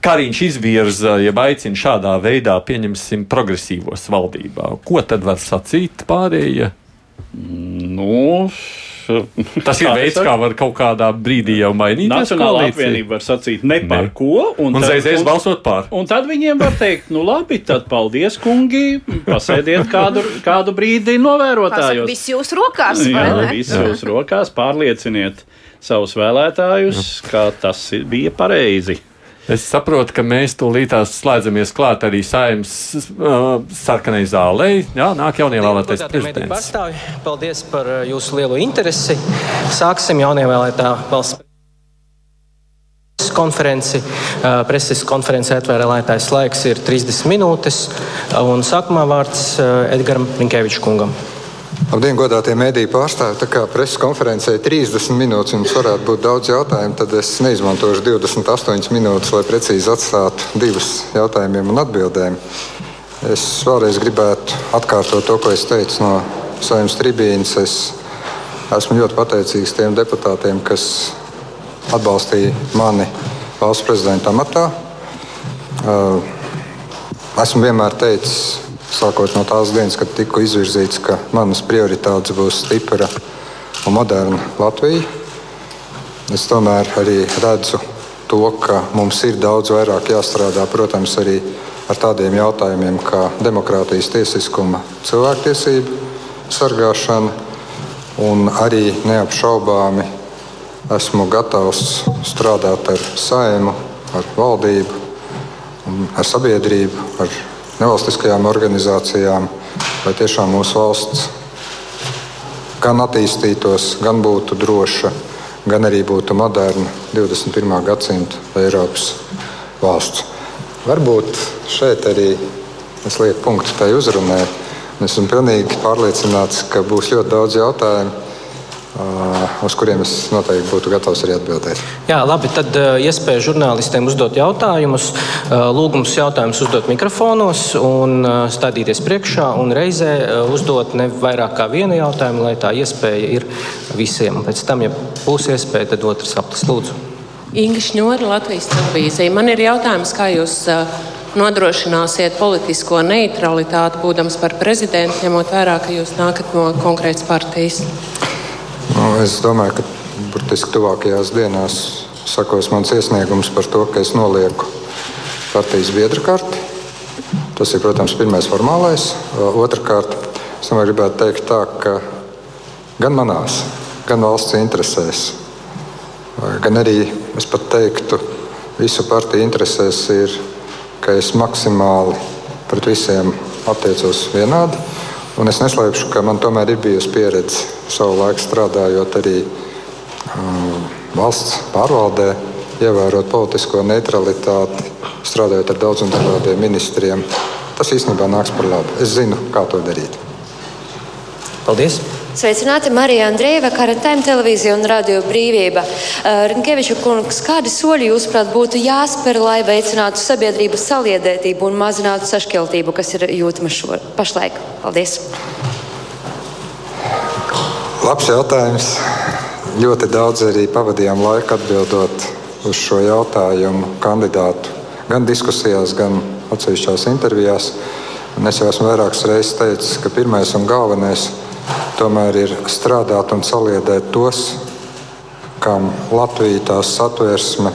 Kariņš izvirza, ja aicina šādā veidā, pieņemsim, progresīvos valdībā. Ko tad var sacīt pārējie? Nu, Tas ir veids, kā var kaut kādā brīdī jau mainīt. Nacionāla apvienība var sacīt ne par ne. ko. Un, un reizēs balsot par. Un tad viņiem var teikt, nu labi, tad paldies, kungi, pasēdiet kādu, kādu brīdi novērotājos. Viss jūsu rokās, vai Jā, ne? Viss jūsu rokās, pārlieciniet savus vēlētājus, ka tas bija pareizi. Es saprotu, ka mēs tūlīt slēdzamies klāt arī saimnes uh, sarkanai zālē. Jā, nāk jaunievēlētais prezidents. Pārstāvi, paldies par uh, jūsu lielo interesi. Sāksim jaunievēlētā valsts konferenci. Uh, preses konferencē atvērēlētājs laiks ir 30 minūtes. Un sākumā vārds uh, Edgaram Linkevičam kungam. Labdien, godātie mēdīņu pārstāvji. Tā kā preses konferencē 30 minūtes jums varētu būt daudz jautājumu, tad es neizmantošu 28 minūtes, lai precīzi atstātu divus jautājumiem un atbildēm. Es vēlreiz gribētu atkārtot to, ko es teicu no saimnes tribīnes. Es esmu ļoti pateicīgs tiem deputātiem, kas atbalstīja mani valsts prezidenta amatā. Esmu vienmēr teicis, sākot no tās dienas, kad tika izvirzīts, ka manas prioritātes būs stipra un moderna Latvija. Es tomēr arī redzu to, ka mums ir daudz vairāk jāstrādā, protams, arī ar tādiem jautājumiem kā demokrātijas tiesiskuma, cilvēktiesību sargāšana, un arī neapšaubāmi esmu gatavs strādāt ar saimu, ar valdību, ar sabiedrību, ar nevalstiskajām organizācijām, lai tiešām mūsu valsts gan attīstītos, gan būtu droša, gan arī būtu moderna 21. gadsimta Eiropas valsts. varbūt šeit arī es lieku punktu tai uzrunai. Esmu pilnīgi pārliecināts, ka būs ļoti daudz jautājumu, uz kuriem es noteikti būtu gatavs arī atbildēt. Jā, labi. Tad iespēja žurnālistiem uzdot jautājumus. Lūgums jautājumus uzdot mikrofonos un stādīties priekšā un reizē uzdot ne vairāk kā vienu jautājumu, lai tā iespēja ir visiem. Pēc tam, ja būs iespēja, tad otrs aplis lūdzu. Inga Šņora, Latvijas televīzija. Man ir jautājums, kā jūs nodrošināsiet politisko neutralitāti, būdams par prezidentu, ņemot vērā, ka jūs nākat no konkrētas partijas? Nu, es domāju, ka burtiski tuvākajās dienās sakos mans iesniegums par to, ka es nolieku partijas biedra karti. Tas ir, protams, pirmais formālais. Otrakārt, es domāju, gribētu teikt tā, ka gan manās, gan valsts interesēs, gan arī es pat teiktu, visu partiju interesēs ir ka es maksimāli pret visiem attiecos vienādi. Un es neslēpšu, ka man tomēr ir bijusi pieredze savu laiku strādājot arī um, valsts pārvaldē, ievērot politisko neutralitāti, strādājot ar daudziem dažādiem ministriem. Tas īstenībā nāks par labu. Es zinu, kā to darīt. Paldies! Sveicināti Marija Andreeva, Karatēm televīzija un radio brīvība. Uh, Rinkeviča kungs, kādi soļi jūs prāt būtu jāspēr, lai veicinātu sabiedrības saliedētību un mazinātu sašķeltību, kas ir jūtama šo pašlaik? Paldies! Labs jautājums. Ļoti daudz arī pavadījām laiku atbildot uz šo jautājumu kandidātu gan diskusijās, gan atsevišķās intervijās. Un es jau esmu vairākas reizes teicis, ka pirmais un galvenais ir tomēr ir strādāt un saliedēt tos, kam Latvija tās satversme,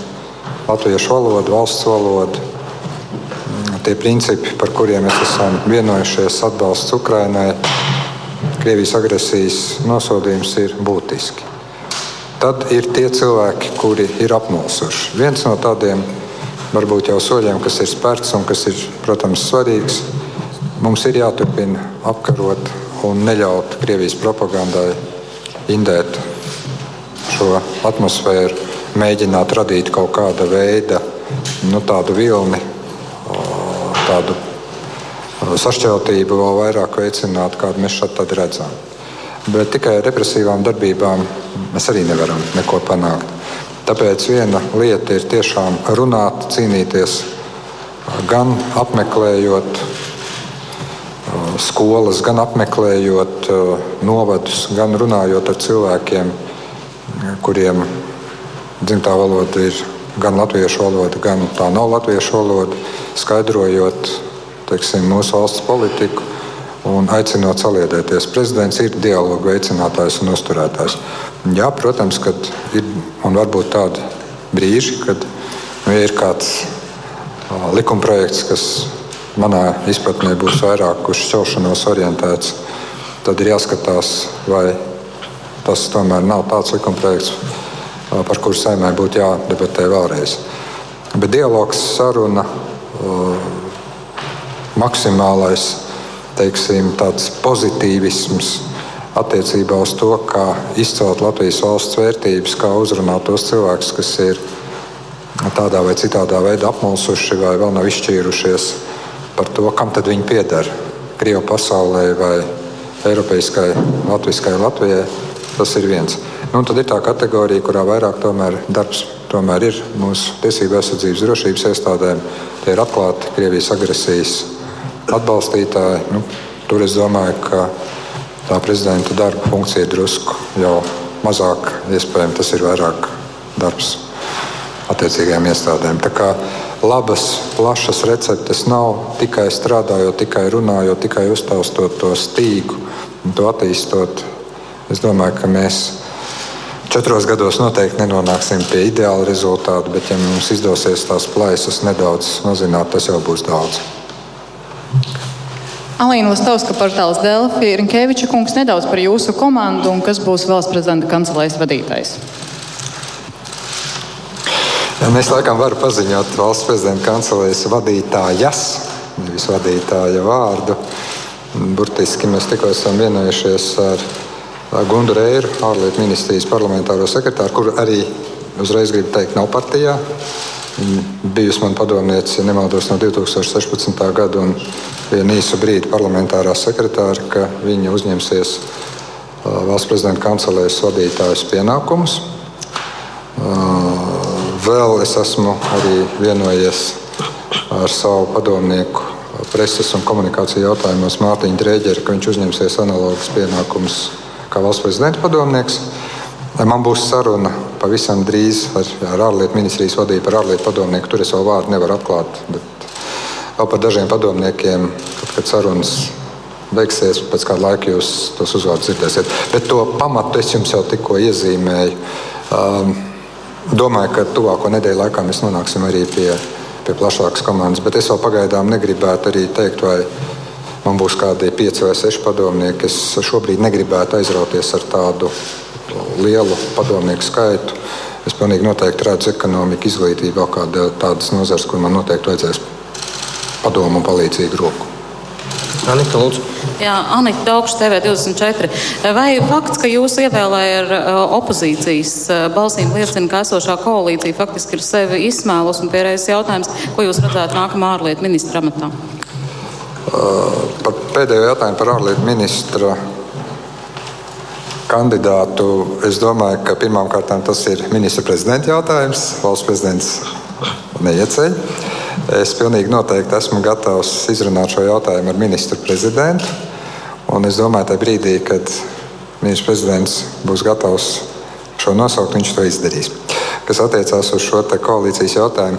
latviešu valoda, valsts valoda, tie principi, par kuriem mēs esam vienojušies, atbalsts Ukrainai, Krievijas agresijas nosodījums ir būtiski. Tad ir tie cilvēki, kuri ir apmulsuši. Viens no tādiem varbūt jau soļiem, kas ir spērts un kas ir, protams, svarīgs, mums ir jāturpina apkarot un neļaut Krievijas propagandai indēt šo atmosfēru, mēģināt radīt kaut kāda veida nu, tādu vilni, tādu sašķeltību vēl vairāk veicināt, kādu mēs šeit redzam. Bet tikai ar represīvām darbībām mēs arī nevaram neko panākt. Tāpēc viena lieta ir tiešām runāt, cīnīties, gan apmeklējot skolas, gan apmeklējot uh, novadus, gan runājot ar cilvēkiem, kuriem dzimtā valoda ir gan latviešu valoda, gan tā nav latviešu valoda, skaidrojot teiksim, mūsu valsts politiku un aicinot saliedēties. Prezidents ir dialogu veicinātājs un uzturētājs. Jā, protams, ka ir un varbūt tādi brīži, kad nu, ir kāds likumprojekts, kas manā izpratnē būs vairāk uz šķelšanos orientēts, tad ir jāskatās, vai tas tomēr nav tāds likumprojekts, par kuru saimē būtu jādebatē vēlreiz. Bet dialogs, saruna, maksimālais teiksim, pozitīvisms attiecībā uz to, kā izcelt Latvijas valsts vērtības, kā uzrunāt tos cilvēkus, kas ir tādā vai citādā veidā apmulsuši vai vēl nav izšķīrušies par to, kam tad viņi pieder. Krievu pasaulē vai Eiropiskai, Latvijaskai Latvijai. Tas ir viens. Nu, tad ir tā kategorija, kurā vairāk tomēr darbs tomēr ir mūsu tiesību aizsardzības drošības iestādēm. Tie ir atklāti Krievijas agresijas atbalstītāji. Nu, tur es domāju, ka tā prezidenta darba funkcija ir drusku jau mazāk. Iespējams, tas ir vairāk darbs attiecīgajām iestādēm. Labas, plašas receptes nav tikai strādājot, tikai runājot, tikai uztaustot to stīgu un to attīstot. Es domāju, ka mēs četros gados noteikti nenonāksim pie ideāla rezultātu, bet, ja mums izdosies tās plaisas nedaudz mazināt, tas jau būs daudz. Alīna Lastovska, portāls Delfi, Rinkeviča kungs nedaudz par jūsu komandu un kas būs valsts prezidenta kancelēs vadītājs. Mēs laikam varam paziņot valsts prezidenta kancelēs vadītājas, nevis vadītāja vārdu. Burtiski mēs tikko esam vienojušies ar Gundu Reiru, ārlietu ministrijas parlamentāro sekretāru, kur arī uzreiz gribu teikt, nav partijā. Viņa bijusi man padomniece, ja nemaldos, no 2016. gada un vienu īsu brīdi parlamentārā sekretāra, ka viņa uzņemsies valsts prezidenta kancelēs vadītājas pienākumus. Vēl es esmu arī vienojies ar savu padomnieku preses un komunikāciju jautājumos Mārtiņu Drēģeri, ka viņš uzņemsies analogus pienākumus kā valsts prezidenta padomnieks. Man būs saruna pavisam drīz ar, ar ārlietu ministrijas vadību par ārlietu padomnieku. Tur es vēl vārdu nevaru atklāt. Bet vēl par dažiem padomniekiem, kad, kad sarunas beigsies, pēc kāda laika jūs tos uzvārdus dzirdēsiet. Bet to pamatu es jums jau tikko iezīmēju. Um, domāju, ka tuvāko nedēļu laikā mēs nonāksim arī pie, pie plašākas komandas. Bet es vēl pagaidām negribētu arī teikt, vai man būs kādi pieci vai seši padomnieki. Es šobrīd negribētu aizrauties ar tādu lielu padomnieku skaitu. Es pilnīgi noteikti redzu ekonomiku, izglītību, vēl kādas tādas nozares, kur man noteikti vajadzēs padomu un palīdzīgu roku. Anita, lūdzu. Jā, Anita Daugša, TV24. Vai fakts, ka jūs ievēlējat ar opozīcijas balsīm, liecina, ka esošā koalīcija faktiski ir sevi izsmēlus? Un pierējais jautājums, ko jūs redzētu nākamā ārlietu ministra amatā? Par pēdējo jautājumu par ārlietu ministra kandidātu. Es domāju, ka pirmkārt tas ir ministra prezidenta jautājums. Valsts prezidents neieceļ. Es pilnīgi noteikti esmu gatavs izrunāt šo jautājumu ar ministru prezidentu. Un es domāju, ka brīdī, kad ministrs prezidents būs gatavs šo nosaukt, viņš to izdarīs. Kas attiecās uz šo koalīcijas jautājumu,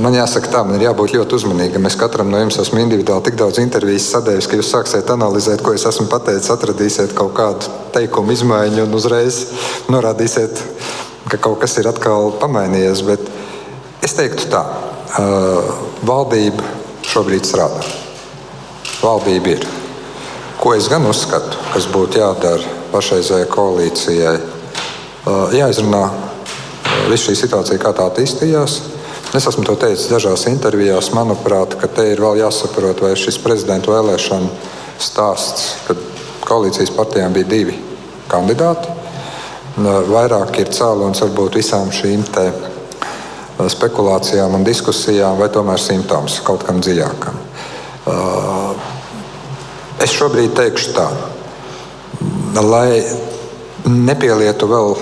Man jāsaka, tā man ir jābūt ļoti uzmanīgam. Es katram no jums esmu individuāli tik daudz intervijas sadēvis, ka jūs sāksiet analizēt, ko es esmu pateicis, atradīsiet kaut kādu teikumu izmaiņu un uzreiz norādīsiet, ka kaut kas ir atkal pamainījies. Bet es teiktu tā, valdība šobrīd strādā. Valdība ir. Ko es gan uzskatu, kas būtu jādara pašreizējai koalīcijai, jāizrunā visu šī situācija, kā tā attīstījās Es esmu to teicis dažās intervijās. Manuprāt, ka te ir vēl jāsaprot, vai šis prezidenta vēlēšana stāsts, kad koalīcijas partijām bija divi kandidāti, vairāk ir cēlonis varbūt visām šīm spekulācijām un diskusijām, vai tomēr simptoms kaut kam dziļākam. Es šobrīd teikšu tā, lai nepielietu vēl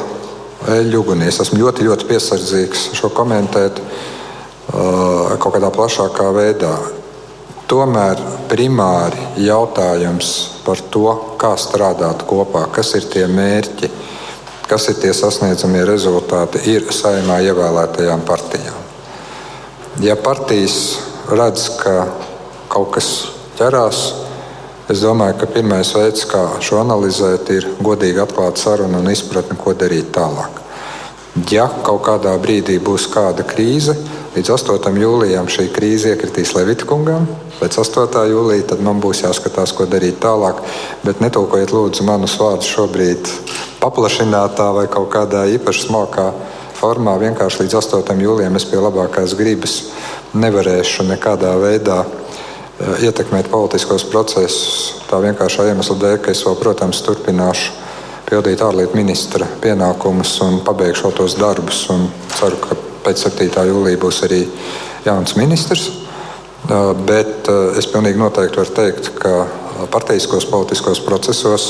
eļļu ugunī. Es esmu ļoti, ļoti piesardzīgs šo komentēt kaut kādā plašākā veidā. Tomēr primāri jautājums par to, kā strādāt kopā, kas ir tie mērķi, kas ir tie sasniedzamie rezultāti, ir saimā ievēlētajām partijām. Ja partijas redz, ka kaut kas ķerās, es domāju, ka pirmais veids, kā šo analizēt, ir godīgi atklāt sarunu un izpratni, ko darīt tālāk. Ja kaut kādā brīdī būs kāda krīze, Līdz 8. jūlijam šī krīze iekritīs Levitkungam. Pēc 8. jūlijā tad man būs jāskatās, ko darīt tālāk. Bet netulkojiet lūdzu manus vārdus šobrīd paplašinātā vai kaut kādā īpaši smalkā formā. Vienkārši līdz 8. jūlijam es pie labākās gribas nevarēšu nekādā veidā eh, ietekmēt politiskos procesus. Tā vienkāršā iemesla dēļ, ka es vēl, protams, turpināšu pildīt ārlietu ministra pienākumus un pabeigšu tos darbus. Ceru, ka pēc 7. jūlija būs arī jauns ministrs. Bet es pilnīgi noteikti varu teikt, ka partijiskos politiskos procesos,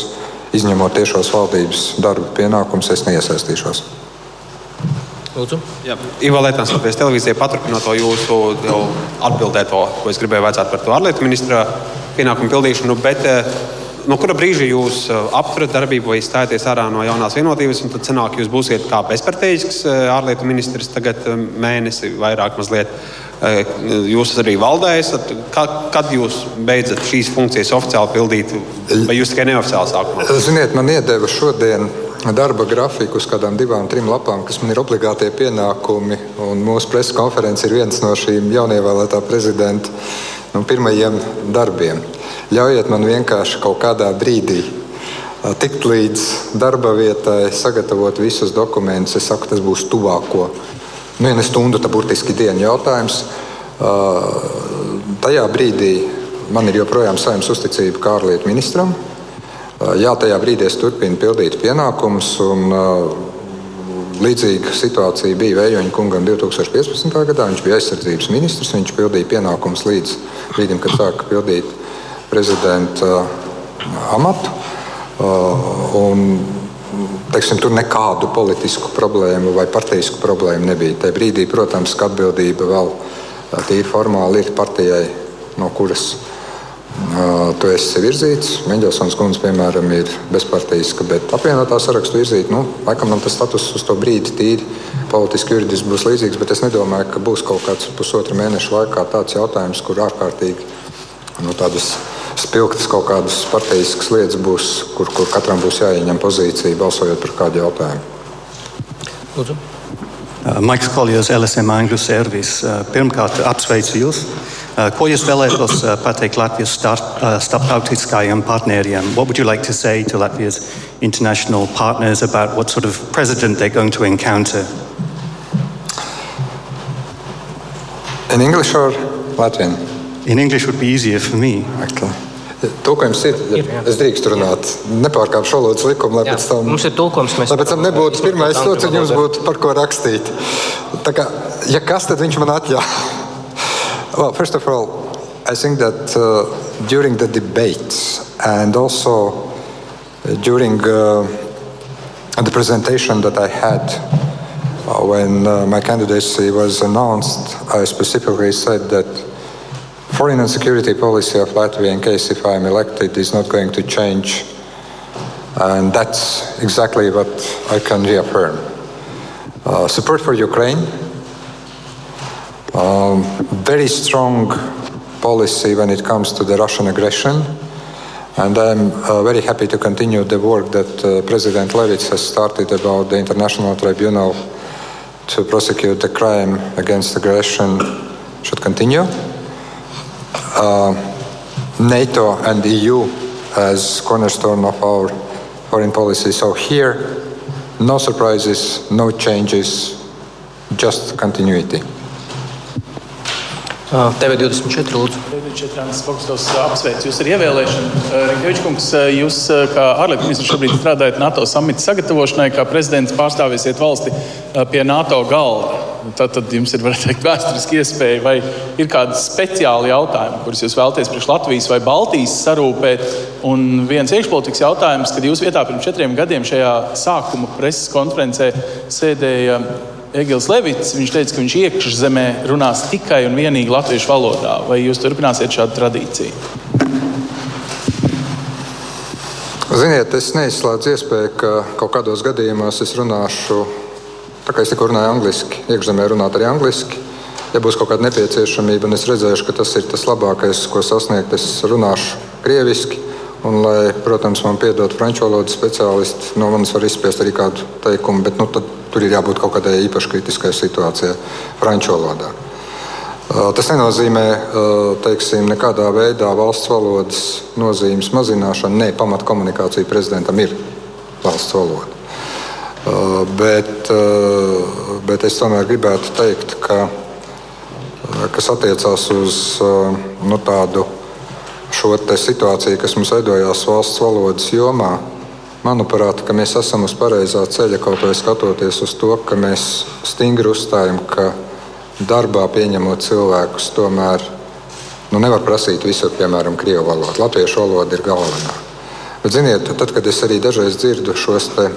izņemot tiešos valdības darba pienākumus, es neiesaistīšos. Lūdzu. Jā, Ivo Lietuvs, Latvijas televīzija, paturpinot to jūsu atbildēto, ko es gribēju vaicāt par to ārlietu ministra pienākumu pildīšanu. Bet, no kura brīža jūs uh, apturat darbību vai stājaties ārā no jaunās vienotības, un tad sanāk, jūs būsiet kā bezparteitisks uh, ārlietu ministrs tagad um, mēnesi vairāk mazliet. Jūs arī valdē esat. Kad jūs beidzat šīs funkcijas oficiāli pildīt, vai jūs tikai neoficiāli sākumā? Ziniet, man iedeva šodien darba grafiku uz kādām divām, trim lapām, kas man ir obligātie pienākumi. Mūsu preses konference ir viens no šīm jaunievēlētā prezidenta nu, pirmajiem darbiem. Ļaujiet man vienkārši kaut kādā brīdī tikt līdz darba vietai, sagatavot visus dokumentus. Es saku, tas būs tuvāko nu, vienu stundu, tā burtiski dienu jautājums. Tajā brīdī man ir joprojām saimnes uzticība kā ārlietu ministram. Jā, tajā brīdī es turpinu pildīt pienākumus. Un, Līdzīga situācija bija Vējoņa kungam 2015. gadā. Viņš bija aizsardzības ministrs. Viņš pildīja pienākumus līdz brīdim, kad sāka pildīt prezidenta amatu. Un, teiksim, tur nekādu politisku problēmu vai partisku problēmu nebija. Tajā brīdī, protams, ka atbildība vēl tīri formāli ir partijai, no kuras Tu esi virzīts. Mendelsons kundze, piemēram, ir bezparteiska, bet apvienotā sarakstu virzīt. Nu, laikam man tas status uz to brīdi tīri politiski, juridiski būs līdzīgs, bet es nedomāju, ka būs kaut kāds pusotra mēneša laikā tāds jautājums, kur ārkārtīgi nu, tādas spilgtas kaut kādas partijaskas lietas būs, kur, kur katram būs jāieņem pozīcija balsojot par kādu jautājumu. Lūdzu. Uh, Maiks Koljos, LSM Angļu servis. Uh, pirmkārt, apsveicu jūs. Uh, ko jūs vēlētos pateikt Latvijas starptautiskajiem partneriem? What would you like to say to Latvia's international partners about what sort of president they're going to encounter? In English or Latvian? In English would be easier for me. Okay. Tūkojums ir. ir es drīkstu runāt. Nepārkāpšu valodas likumu, lai jā, pēc tam, mums ir tulkojums. Lai pēc tam nebūtu pirmais sots, un jums būtu par ko rakstīt. Tā kā, ja kas, tad viņš man atļauj. [LAUGHS] Well, first of all, I think that uh, during the debates and also uh, during uh, the presentation that I had uh, when uh, my candidacy was announced, I specifically said that foreign and security policy of Latvia, in case if I'm elected, is not going to change. And that's exactly what I can reaffirm. Uh, support for Ukraine um, very strong policy when it comes to the Russian aggression. And I'm uh, very happy to continue the work that uh, President Levits has started about the International Tribunal to prosecute the crime against aggression should continue. Uh, NATO and EU as cornerstone of our foreign policy. So here, no surprises, no changes, just continuity. TV24, lūdzu. TV24 Fokustos apsveic jūs ar ievēlēšanu. Rinkevičkungs, jūs kā ārlietu ministrs šobrīd strādājat NATO samita sagatavošanai, kā prezidents pārstāvēsiet valsti pie NATO galda. Tad, tad jums ir teikt, vēsturiski iespēja, vai ir kādi speciāli jautājumi, kurus jūs vēlaties priekš Latvijas vai Baltijas sarūpēt. Un viens iekšpolitikas jautājums, kad jūs vietā pirms četriem gadiem šajā sākuma preses konferencē sēdēja Egils Levits, viņš teica, ka viņš iekšzemē runās tikai un vienīgi latviešu valodā. Vai jūs turpināsiet šādu tradīciju? Ziniet, es neizslēdzu iespēju, ka kaut kādos gadījumos es runāšu, tā kā es tikko runāju angliski, iekšzemē runāt arī angliski. Ja būs kaut kāda nepieciešamība, un es redzēšu, ka tas ir tas labākais, ko sasniegt, es runāšu krieviski. Un, lai, protams, man piedod franču valodas speciālisti, no manis var izspiest arī kādu teikumu, bet nu, tur ir jābūt kaut kādai īpaši kritiskai situācijai franču valodā. Tas nenozīmē, teiksim, nekādā veidā valsts valodas nozīmes mazināšanu. Nē, pamatkomunikācija prezidentam ir valsts valoda. Bet, bet es tomēr gribētu teikt, ka kas attiecās uz nu, tādu situāciju, kas mums veidojās valsts valodas jomā, manuprāt, mēs esam uz pareizā ceļa kaut vai skatoties uz to, ka mēs stingri uzstājam, ka darbā pieņemot cilvēkus, tomēr nu, nevar prasīt visur, piemēram, krievu valodu. Latviešu valoda ir galvenā. Bet, ziniet, tad, kad es arī dažreiz dzirdu šos te,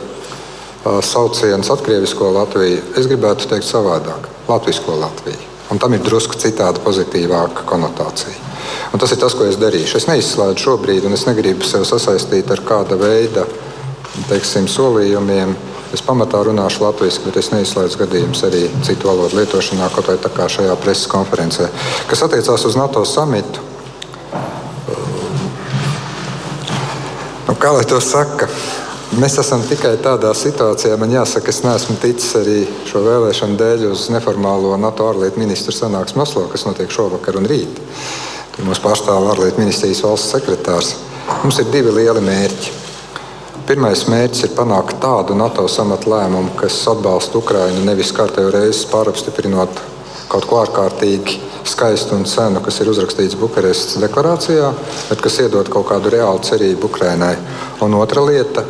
saucienus atkrievisko Latviju, es gribētu teikt savādāk - latvisko Latviju. Un tam ir drusku citāda, pozitīvāka konotācija. Un tas ir tas, ko es darīšu. Es neizslēdzu šobrīd, un es negribu sevi sasaistīt ar kāda veida teiksim, solījumiem. Es pamatā runāšu latviešu, bet es neizslēdzu gadījumus arī citu valodu lietošanā, kaut vai tā kā šajā preses konferencē. Kas attiecās uz NATO samitu, nu, kā lai to saka? Mēs esam tikai tādā situācijā, man jāsaka, es neesmu ticis arī šo vēlēšanu dēļ uz neformālo NATO ārlietu ministru sanāksmu Oslo, kas notiek šovakar un rīt. Tur mums pārstāv ārlietu ministrijas valsts sekretārs. Mums ir divi lieli mērķi. Pirmais mērķis ir panākt tādu NATO samatu lēmumu, kas atbalsta Ukrainu nevis kārtējo reizi pārapstiprinot kaut ko ārkārtīgi skaistu un senu, kas ir uzrakstīts Bukarestas deklarācijā, bet kas iedod kaut kādu reālu cerību Ukrainai. Un otra lieta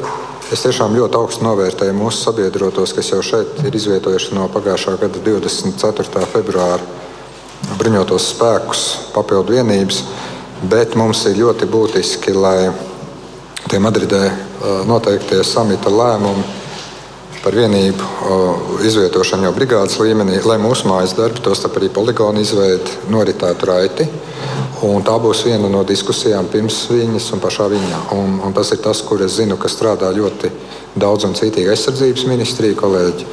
Es tiešām ļoti augstu novērtēju mūsu sabiedrotos, kas jau šeit ir izvietojuši no pagājušā gada 24. februāra bruņotos spēkus, papildu vienības, bet mums ir ļoti būtiski, lai tie Madridē noteiktie samita lēmumi par vienību izvietošanu jau brigādes līmenī, lai mūsu mājas darbi, tostarp arī poligonu izveidi, noritētu raiti. Un tā būs viena no diskusijām pirms viņas un pašā viņā. Un, un tas ir tas, kur es zinu, ka strādā ļoti daudz un cītīgi aizsardzības ministrija, kolēģi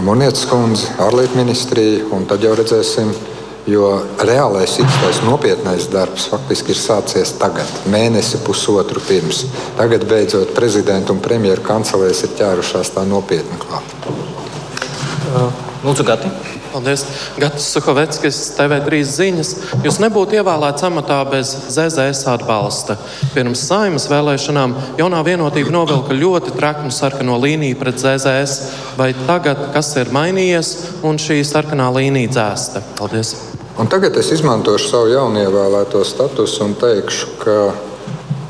Munietes kundze, ārlietu ministrija, un tad jau redzēsim, jo reālais īstais nopietnais darbs faktiski ir sācies tagad, mēnesi pusotru pirms. Tagad beidzot prezidenta un premjera kancelēs ir ķērušās tā nopietni klāt. Lūdzu, Gati. Paldies. Gatis Suhoveckis, TV3 ziņas. Jūs nebūtu ievēlēts amatā bez ZZS atbalsta. Pirms saimas vēlēšanām jaunā vienotība novilka ļoti traknu sarkano līniju pret ZZS. Vai tagad kas ir mainījies un šī sarkanā līnija dzēsta? Paldies. Un tagad es izmantošu savu jaunievēlēto statusu un teikšu, ka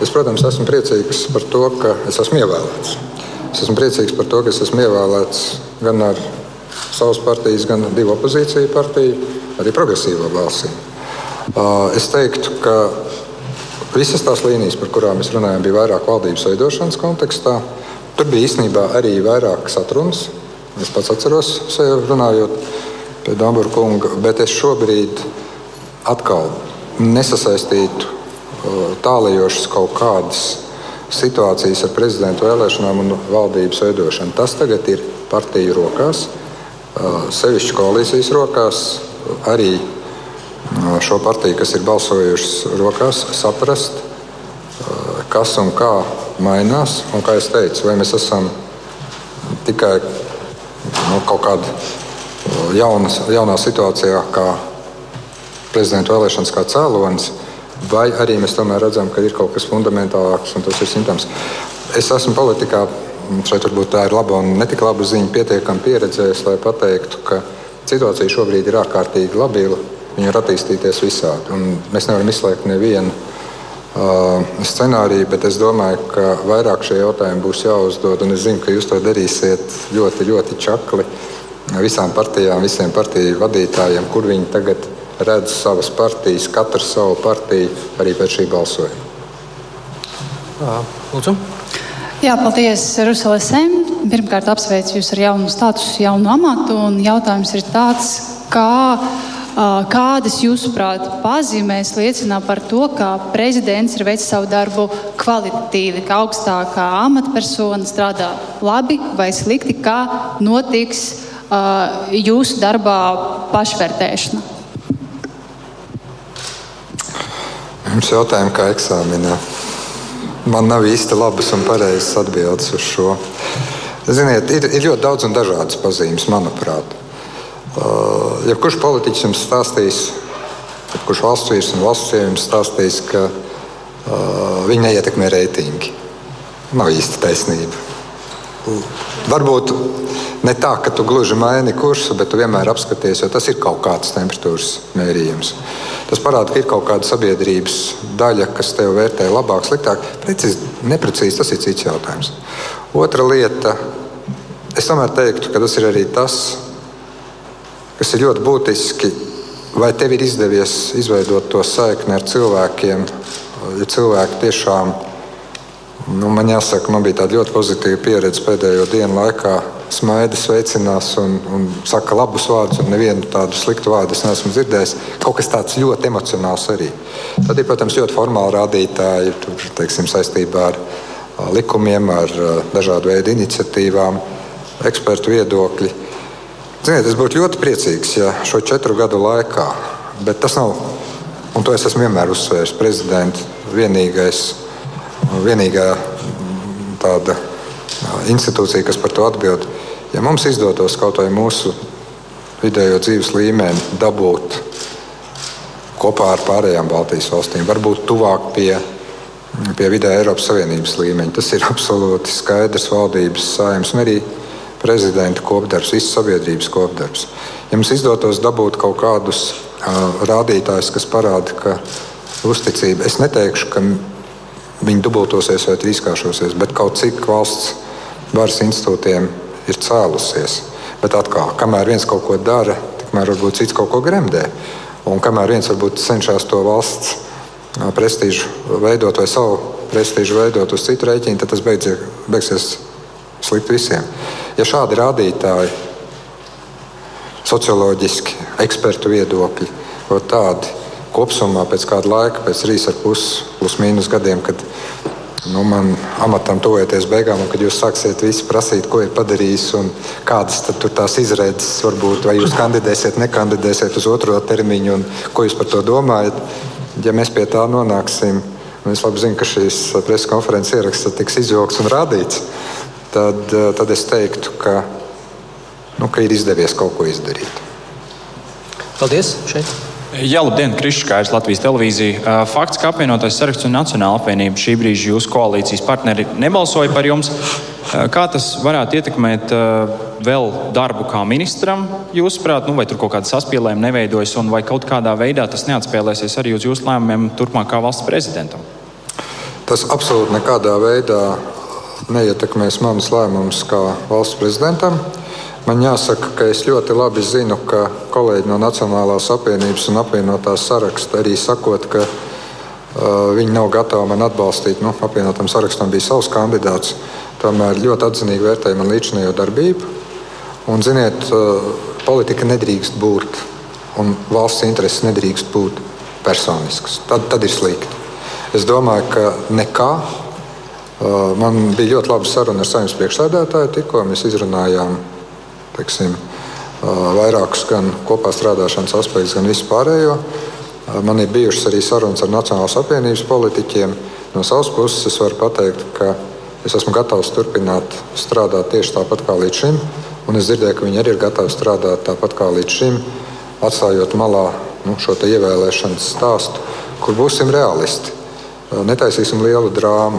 es, protams, esmu priecīgs par to, ka es esmu ievēlēts. Es esmu priecīgs par to, ka es esmu ievēlēts gan ar savas partijas, gan divu opozīciju partiju, arī progresīvo balsīm. Es teiktu, ka visas tās līnijas, par kurām mēs runājam, bija vairāk valdības veidošanas kontekstā. Tur bija īstenībā arī vairāk satrunas. Es pats atceros, runājot pie Dabūra kunga, bet es šobrīd atkal nesasaistītu tālajošas kaut kādas situācijas ar prezidentu vēlēšanām un valdības veidošanu. Tas tagad ir partiju rokās sevišķi koalīcijas rokās, arī šo partiju, kas ir balsojušas rokās, saprast, kas un kā mainās. Un, kā jau teicu, vai mēs esam tikai nu, kaut kādā jauna, jaunā situācijā, kā prezidenta vēlēšanas, kā cēlonis, vai arī mēs tomēr redzam, ka ir kaut kas fundamentālāks un tas ir simptoms. Es esmu politikā šeit varbūt tā ir laba un ne tik laba ziņa, pietiekami pieredzējis, lai pateiktu, ka situācija šobrīd ir ārkārtīgi labila. Viņa var attīstīties visādi. Un mēs nevaram izslēgt nevienu uh, scenāriju, bet es domāju, ka vairāk šie jautājumi būs jāuzdod. Es zinu, ka jūs to darīsiet ļoti, ļoti čakli visām partijām, visiem partiju vadītājiem, kur viņi tagad redz savas partijas, katrs savu partiju arī pēc šī balsojuma. Lūdzu. Jā, paldies, Rusela Sem. Pirmkārt, apsveicu jūs ar jaunu statusu, jaunu amatu. Jautājums ir tāds, kā, kādas jūsuprāt pazīmēs liecina par to, ka prezidents ir veicis savu darbu kvalitatīvi, ka augstākā amatpersona strādā labi vai slikti, kā notiks uh, jūsu darbā pašvērtēšana? Jums jautājumi kā eksāmenā. Man nav īsti labas un pareizas atbildes uz šo. Ziniet, ir, ir ļoti daudz un dažādas pazīmes, manuprāt. Uh, ja kurš politiķis jums stāstīs, kurš valsts vīrs un valsts sievietes stāstīs, ka uh, viņi neietekmē reitingi, nav īsti taisnība. Varbūt ne tā, ka tu gluži maini kursu, bet tu vienmēr apskaties, jo tas ir kaut kāds temperatūras mērījums. Tas parāda, ka ir kaut kāda sabiedrības daļa, kas tev vērtē labāk, sliktāk. Precīzi, neprecīzi tas ir cits jautājums. Otra lieta, es tomēr teiktu, ka tas ir arī tas, kas ir ļoti būtiski. Vai tev ir izdevies izveidot to saikni ar cilvēkiem, ja cilvēki tiešām ir Nu, man jāsaka, man bija tāda ļoti pozitīva pieredze pēdējo dienu laikā. Smaida sveicinās un, un saka labus vārdus, un nevienu tādu sliktu vārdu es neesmu dzirdējis. Kaut kas tāds ļoti emocionāls arī. Tad ir, protams, ļoti formāli rādītāji tur, teiksim, saistībā ar likumiem, ar dažādu veidu iniciatīvām, ekspertu viedokļi. Ziniet, es būtu ļoti priecīgs, ja šo četru gadu laikā, bet tas nav, un to es esmu vienmēr uzsvērs, prezidents vienīgais vienīgā tāda institūcija, kas par to atbild. Ja mums izdotos kaut vai mūsu vidējo dzīves līmeni dabūt kopā ar pārējām Baltijas valstīm, varbūt tuvāk pie, pie vidē Eiropas Savienības līmeņa, tas ir [LAUGHS] absolūti skaidrs valdības saimnes un arī prezidenta kopdarbs, visas sabiedrības kopdarbs. Ja mums izdotos dabūt kaut kādus uh, rādītājus, kas parāda, ka uzticība, es neteikšu, ka viņi dubultosies vai trīskāršosies, bet kaut cik valsts varas institūtiem ir cēlusies. Bet atkal, kamēr viens kaut ko dara, tikmēr varbūt cits kaut ko gremdē. Un kamēr viens varbūt cenšas to valsts prestižu veidot vai savu prestižu veidot uz citu rēķinu, tad tas beidzies, beigsies slikti visiem. Ja šādi rādītāji, socioloģiski, ekspertu viedokļi, tādi kopumā pēc kāda laika, pēc trīs ar pus plus mīnus gadiem, kad nu, man amatam tuvojoties beigām, un kad jūs sāksiet visi prasīt, ko ir padarījis un kādas tur tās izredzes, varbūt, vai jūs kandidēsiet, nekandidēsiet uz otro termiņu, un ko jūs par to domājat. Ja mēs pie tā nonāksim, un es labi zinu, ka šīs preses konferences ieraksts tiks izvilkts un rādīts, tad, tad es teiktu, ka, nu, ka ir izdevies kaut ko izdarīt. Paldies! Šeit. Jā, labdien, Krišs Kārs, Latvijas televīzija. Fakts, ka apvienotais saraksts un Nacionāla apvienība šī brīža jūsu koalīcijas partneri nebalsoja par jums. Kā tas varētu ietekmēt vēl darbu kā ministram, jūsuprāt, nu, vai tur kaut kāda saspīlējuma neveidojas, un vai kaut kādā veidā tas neatspēlēsies arī uz jūsu lēmumiem turpmākā valsts prezidentam? Tas absolūti nekādā veidā neietekmēs manas lēmumus kā valsts prezidentam. Man jāsaka, ka es ļoti labi zinu, ka kolēģi no Nacionālās apvienības un apvienotās saraksta arī sakot, ka uh, viņi nav gatavi man atbalstīt. Nu, apvienotam sarakstam bija savs kandidāts. Tomēr ļoti atzinīgi vērtēja man līdzinējo darbību. Un, ziniet, uh, politika nedrīkst būt, un valsts intereses nedrīkst būt personiskas. Tad, tad ir slikti. Es domāju, ka nekā. Man bija ļoti laba saruna ar saimnes priekšsēdētāju. Tikko mēs izrunājām teiksim, vairākus gan kopā strādāšanas aspektus, gan vispārējo. Man ir bijušas arī sarunas ar Nacionālās apvienības politiķiem. No savas puses es varu pateikt, ka es esmu gatavs turpināt strādāt tieši tāpat kā līdz šim. Un es dzirdēju, ka viņi arī ir gatavi strādāt tāpat kā līdz šim, atstājot malā nu, šo ievēlēšanas stāstu, kur būsim realisti. Netaisīsim lielu drāmu.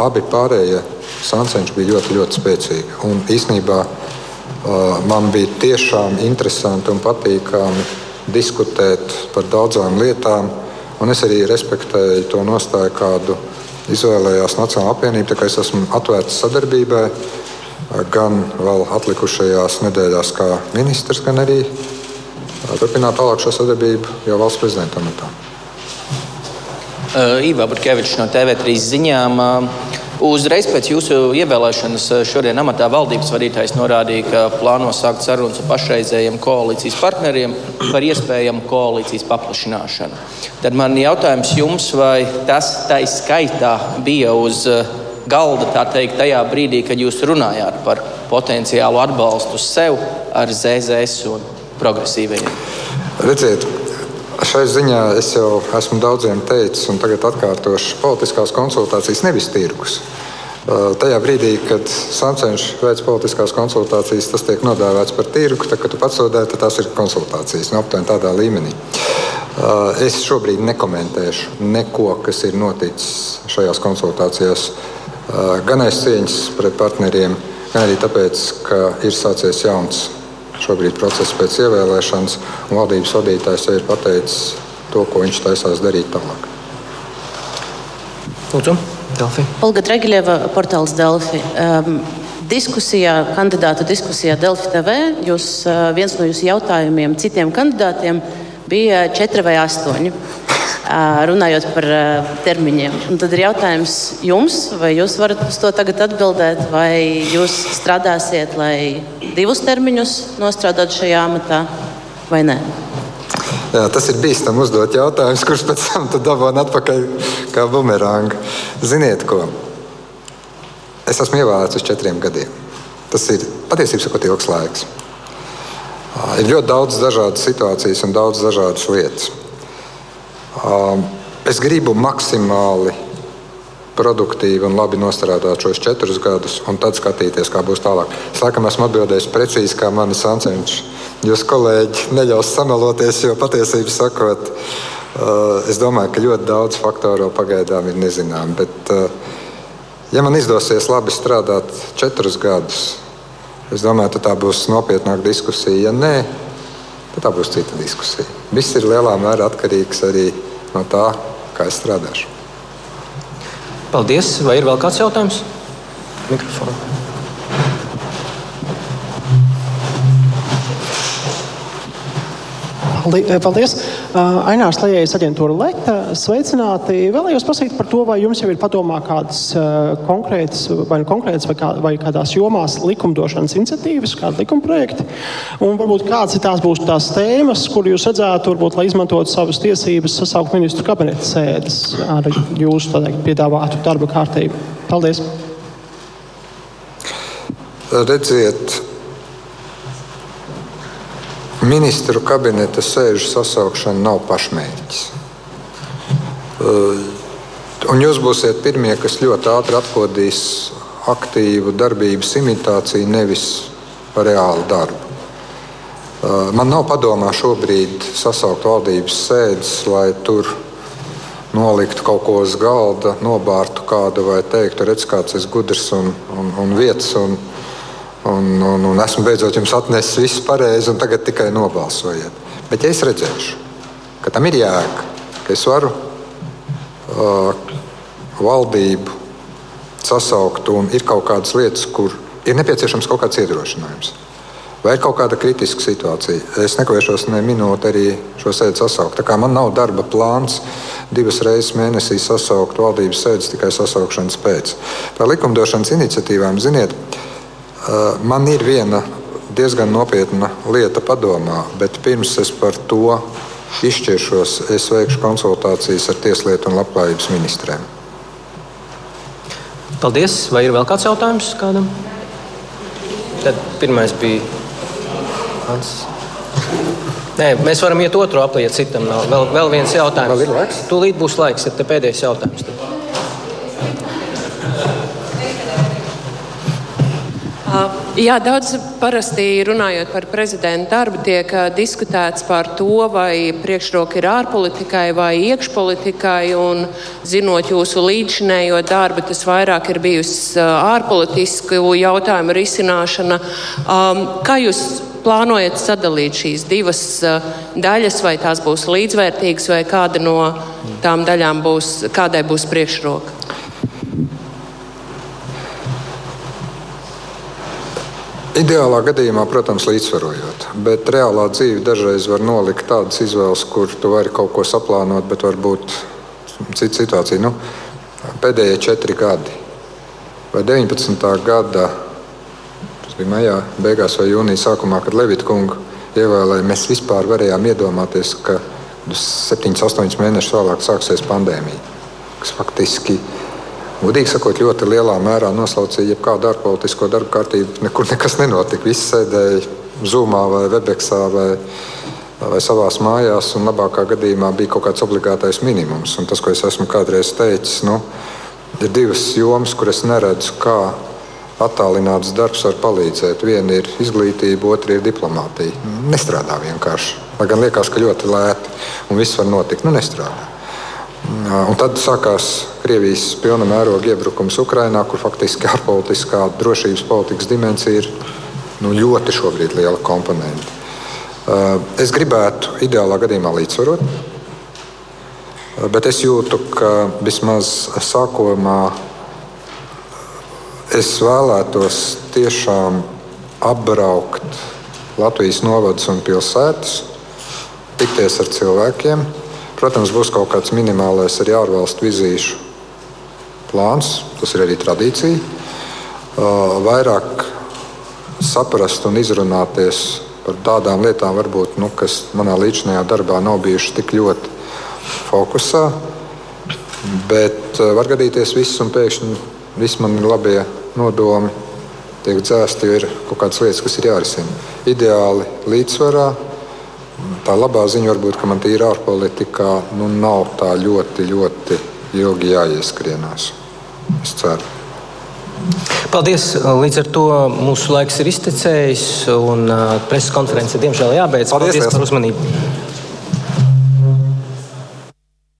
Abi pārējie sancenši bija ļoti, ļoti spēcīgi. Un īstenībā Man bija tiešām interesanti un patīkami diskutēt par daudzām lietām, un es arī respektēju to nostāju, kādu izvēlējās Nacionāla apvienība. Es esmu atvērts sadarbībai gan vēl atlikušajās nedēļās, kā ministrs, gan arī turpināt tālāk šo sadarbību jau valsts prezidenta amatā. Iva Burkevičs no TV3 ziņām. Uh, Uzreiz pēc jūsu ievēlēšanas eh, šodien amatā valdības vadītājs norādīja, ka plāno sākt sarunas ar pašreizējiem koalīcijas partneriem par iespējamu koalīcijas paplašināšanu. Tad man jautājums jums, vai tas tā skaitā bija uz eh, galda tā teikt, tajā brīdī, kad jūs runājāt par potenciālu atbalstu sev ar ZZS un progresīvajiem? Redziet, Šai ziņā es jau esmu daudziem teicis, un tagad atkārtošu, politiskās konsultācijas nevis tirgus. Tajā brīdī, kad Sančēns veids politiskās konsultācijas, tas tiek nodēvēts par tirgu. Tad, kad tu pats tad tās ir konsultācijas, no nu, aptuveni tādā līmenī. Es šobrīd nekomentēšu neko, kas ir noticis šajās konsultācijās. Gan aiz cieņas pret partneriem, gan arī tāpēc, ka ir sācies jauns šobrīd process pēc ievēlēšanas, un valdības vadītājs jau ir pateicis to, ko viņš taisās darīt tālāk. Lūdzu, Delfi. Olga Dregiļeva, portāls Delfi. Um, diskusijā, kandidātu diskusijā Delfi TV, jūs, uh, viens no jūsu jautājumiem citiem kandidātiem bija četri vai astoņi runājot par termiņiem. Un tad ir jautājums jums, vai jūs varat uz to tagad atbildēt, vai jūs strādāsiet, lai divus termiņus nostrādātu šajā amatā, vai nē? Jā, tas ir bīstami uzdot jautājums, kurš pēc tam dabūna atpakaļ kā bumerāngu. Ziniet, ko? Es esmu ievēlēts uz četriem gadiem. Tas ir patiesībā ilgs laiks. Ir ļoti daudz dažādas situācijas un daudz dažādas lietas. Um, es gribu maksimāli produktīvi un labi nostrādāt šos četrus gadus, un tad skatīties, kā būs tālāk. Es laikam esmu atbildējis precīzi, kā mani sancenši. Jūs, kolēģi, neļaus samaloties, jo patiesībā sakot, uh, es domāju, ka ļoti daudz faktoru pagaidām ir nezināmi. Bet, uh, ja man izdosies labi strādāt četrus gadus, es domāju, tā būs nopietnāka diskusija. Ja nē, tad tā būs cita diskusija. Viss ir lielā mērā atkarīgs arī no tā, kā es strādāšu. Paldies. Vai ir vēl kāds jautājums? Mikrofonu. Paldies! Ainārs Lējais, aģentūra Leta. Sveicināti! Vēlējos prasīt par to, vai jums jau ir padomā kādas konkrētas vai, nu konkrētas vai, kā, vai kādās jomās likumdošanas iniciatīvas, kādi likuma projekti. Un varbūt kādas ir tās būs tās tēmas, kur jūs redzētu, varbūt, lai izmantotu savas tiesības sasaukt ministru kabineta sēdes ar jūsu teikt, piedāvātu darba kārtību. Paldies! Redziet, Ministru kabineta sēžu sasaukšana nav pašmērķis. Un jūs būsiet pirmie, kas ļoti ātri atklādīs aktīvu darbības imitāciju, nevis reālu darbu. Man nav padomā šobrīd sasaukt valdības sēdes, lai tur noliktu kaut ko uz galda, nobārtu kādu vai teiktu, redz, kāds ir gudrs un, un, un vietas. Un, Un, un, un esmu beidzot jums atnesis visu pareizi, un tagad tikai nobalsojiet. Bet ja es redzēšu, ka tam ir jēga, ka es varu uh, valdību sasaukt, un ir kaut kādas lietas, kur ir nepieciešams kaut kāds iedrošinājums. Vai ir kaut kāda kritiska situācija? Es nekavēšos ne minūti arī šo sēdi sasaukt. Man nav darba plāns divas reizes mēnesī sasaukt valdības sēdes tikai sasaukšanas pēc. Par likumdošanas iniciatīvām, ziniet, uh, Man ir viena diezgan nopietna lieta padomā, bet pirms es par to izšķiršos, es veikšu konsultācijas ar Tieslietu un Labklājības ministriem. Paldies! Vai ir vēl kāds jautājums kādam? Tad pirmais bija Hans. Nē, mēs varam iet otru aplī, ja citam nav. Vēl, vēl viens jautājums. Tūlīt būs laiks, tad pēdējais jautājums. Tad. Jā, daudz parasti runājot par prezidenta darbu, tiek diskutēts par to, vai priekšroka ir ārpolitikai vai iekšpolitikai. Un, zinot jūsu līdzinējo darbu, tas vairāk ir bijusi ārpolitisku jautājumu risināšana. Kā jūs plānojat sadalīt šīs divas daļas, vai tās būs līdzvērtīgas, vai kāda no tām daļām būs, kādai būs priekšroka? Ideālā gadījumā, protams, līdzsvarojot, bet reālā dzīve dažreiz var nolikt tādas izvēles, kur tu vari kaut ko saplānot, bet varbūt cita situācija. Nu, pēdējie četri gadi vai 19. gada, tas bija maijā, beigās vai jūnija sākumā, kad Levita kungu ievēlēja, mēs vispār varējām iedomāties, ka 7-8 mēnešus vēlāk sāksies pandēmija, kas faktiski ir Godīgi sakot, ļoti lielā mērā noslaucīja jebkādu ārpolitisko darbu kārtību. Nekur nekas nenotika. Visi sēdēja Zoomā vai Webeksā vai, vai savā mājās, un labākā gadījumā bija kaut kāds obligātais minimums. Un tas, ko es esmu kādreiz teicis, nu, ir divas jomas, kuras neredzu, kā attālināts darbs var palīdzēt. Viena ir izglītība, otra ir diplomātija. Nestrādā vienkārši. Lai gan liekas, ka ļoti lēti un viss var notikt, nu nestrādā. Un tad sākās Krievijas pilna mēroga iebrukums Ukrajinā, kur faktiski ārpolitiskā drošības politikas dimensija ir nu, ļoti šobrīd liela komponente. Es gribētu ideālā gadījumā līdzsvarot, bet es jūtu, ka vismaz sākumā es vēlētos tiešām apbraukt Latvijas novadus un pilsētas, tikties ar cilvēkiem Protams, būs kaut kāds minimālais arī ārvalstu vizīšu plāns, tas ir arī tradīcija. Vairāk saprast un izrunāties par tādām lietām, varbūt, nu, kas manā līdzinājā darbā nav bijušas tik ļoti fokusā. Bet var gadīties viss, un pēkšņi viss man ir labie nodomi, tiek dzēsti, jo ir kaut kādas lietas, kas ir jārisina. Ideāli līdzsvarā, Tā labā ziņa varbūt, ka man tīri ārpolitikā nu, nav tā ļoti, ļoti ilgi jāieskrienās. Es ceru. Paldies! Līdz ar to mūsu laiks ir iztecējis, un uh, preses konference diemžēl jābeidz. Paldies, Paldies par uzmanību!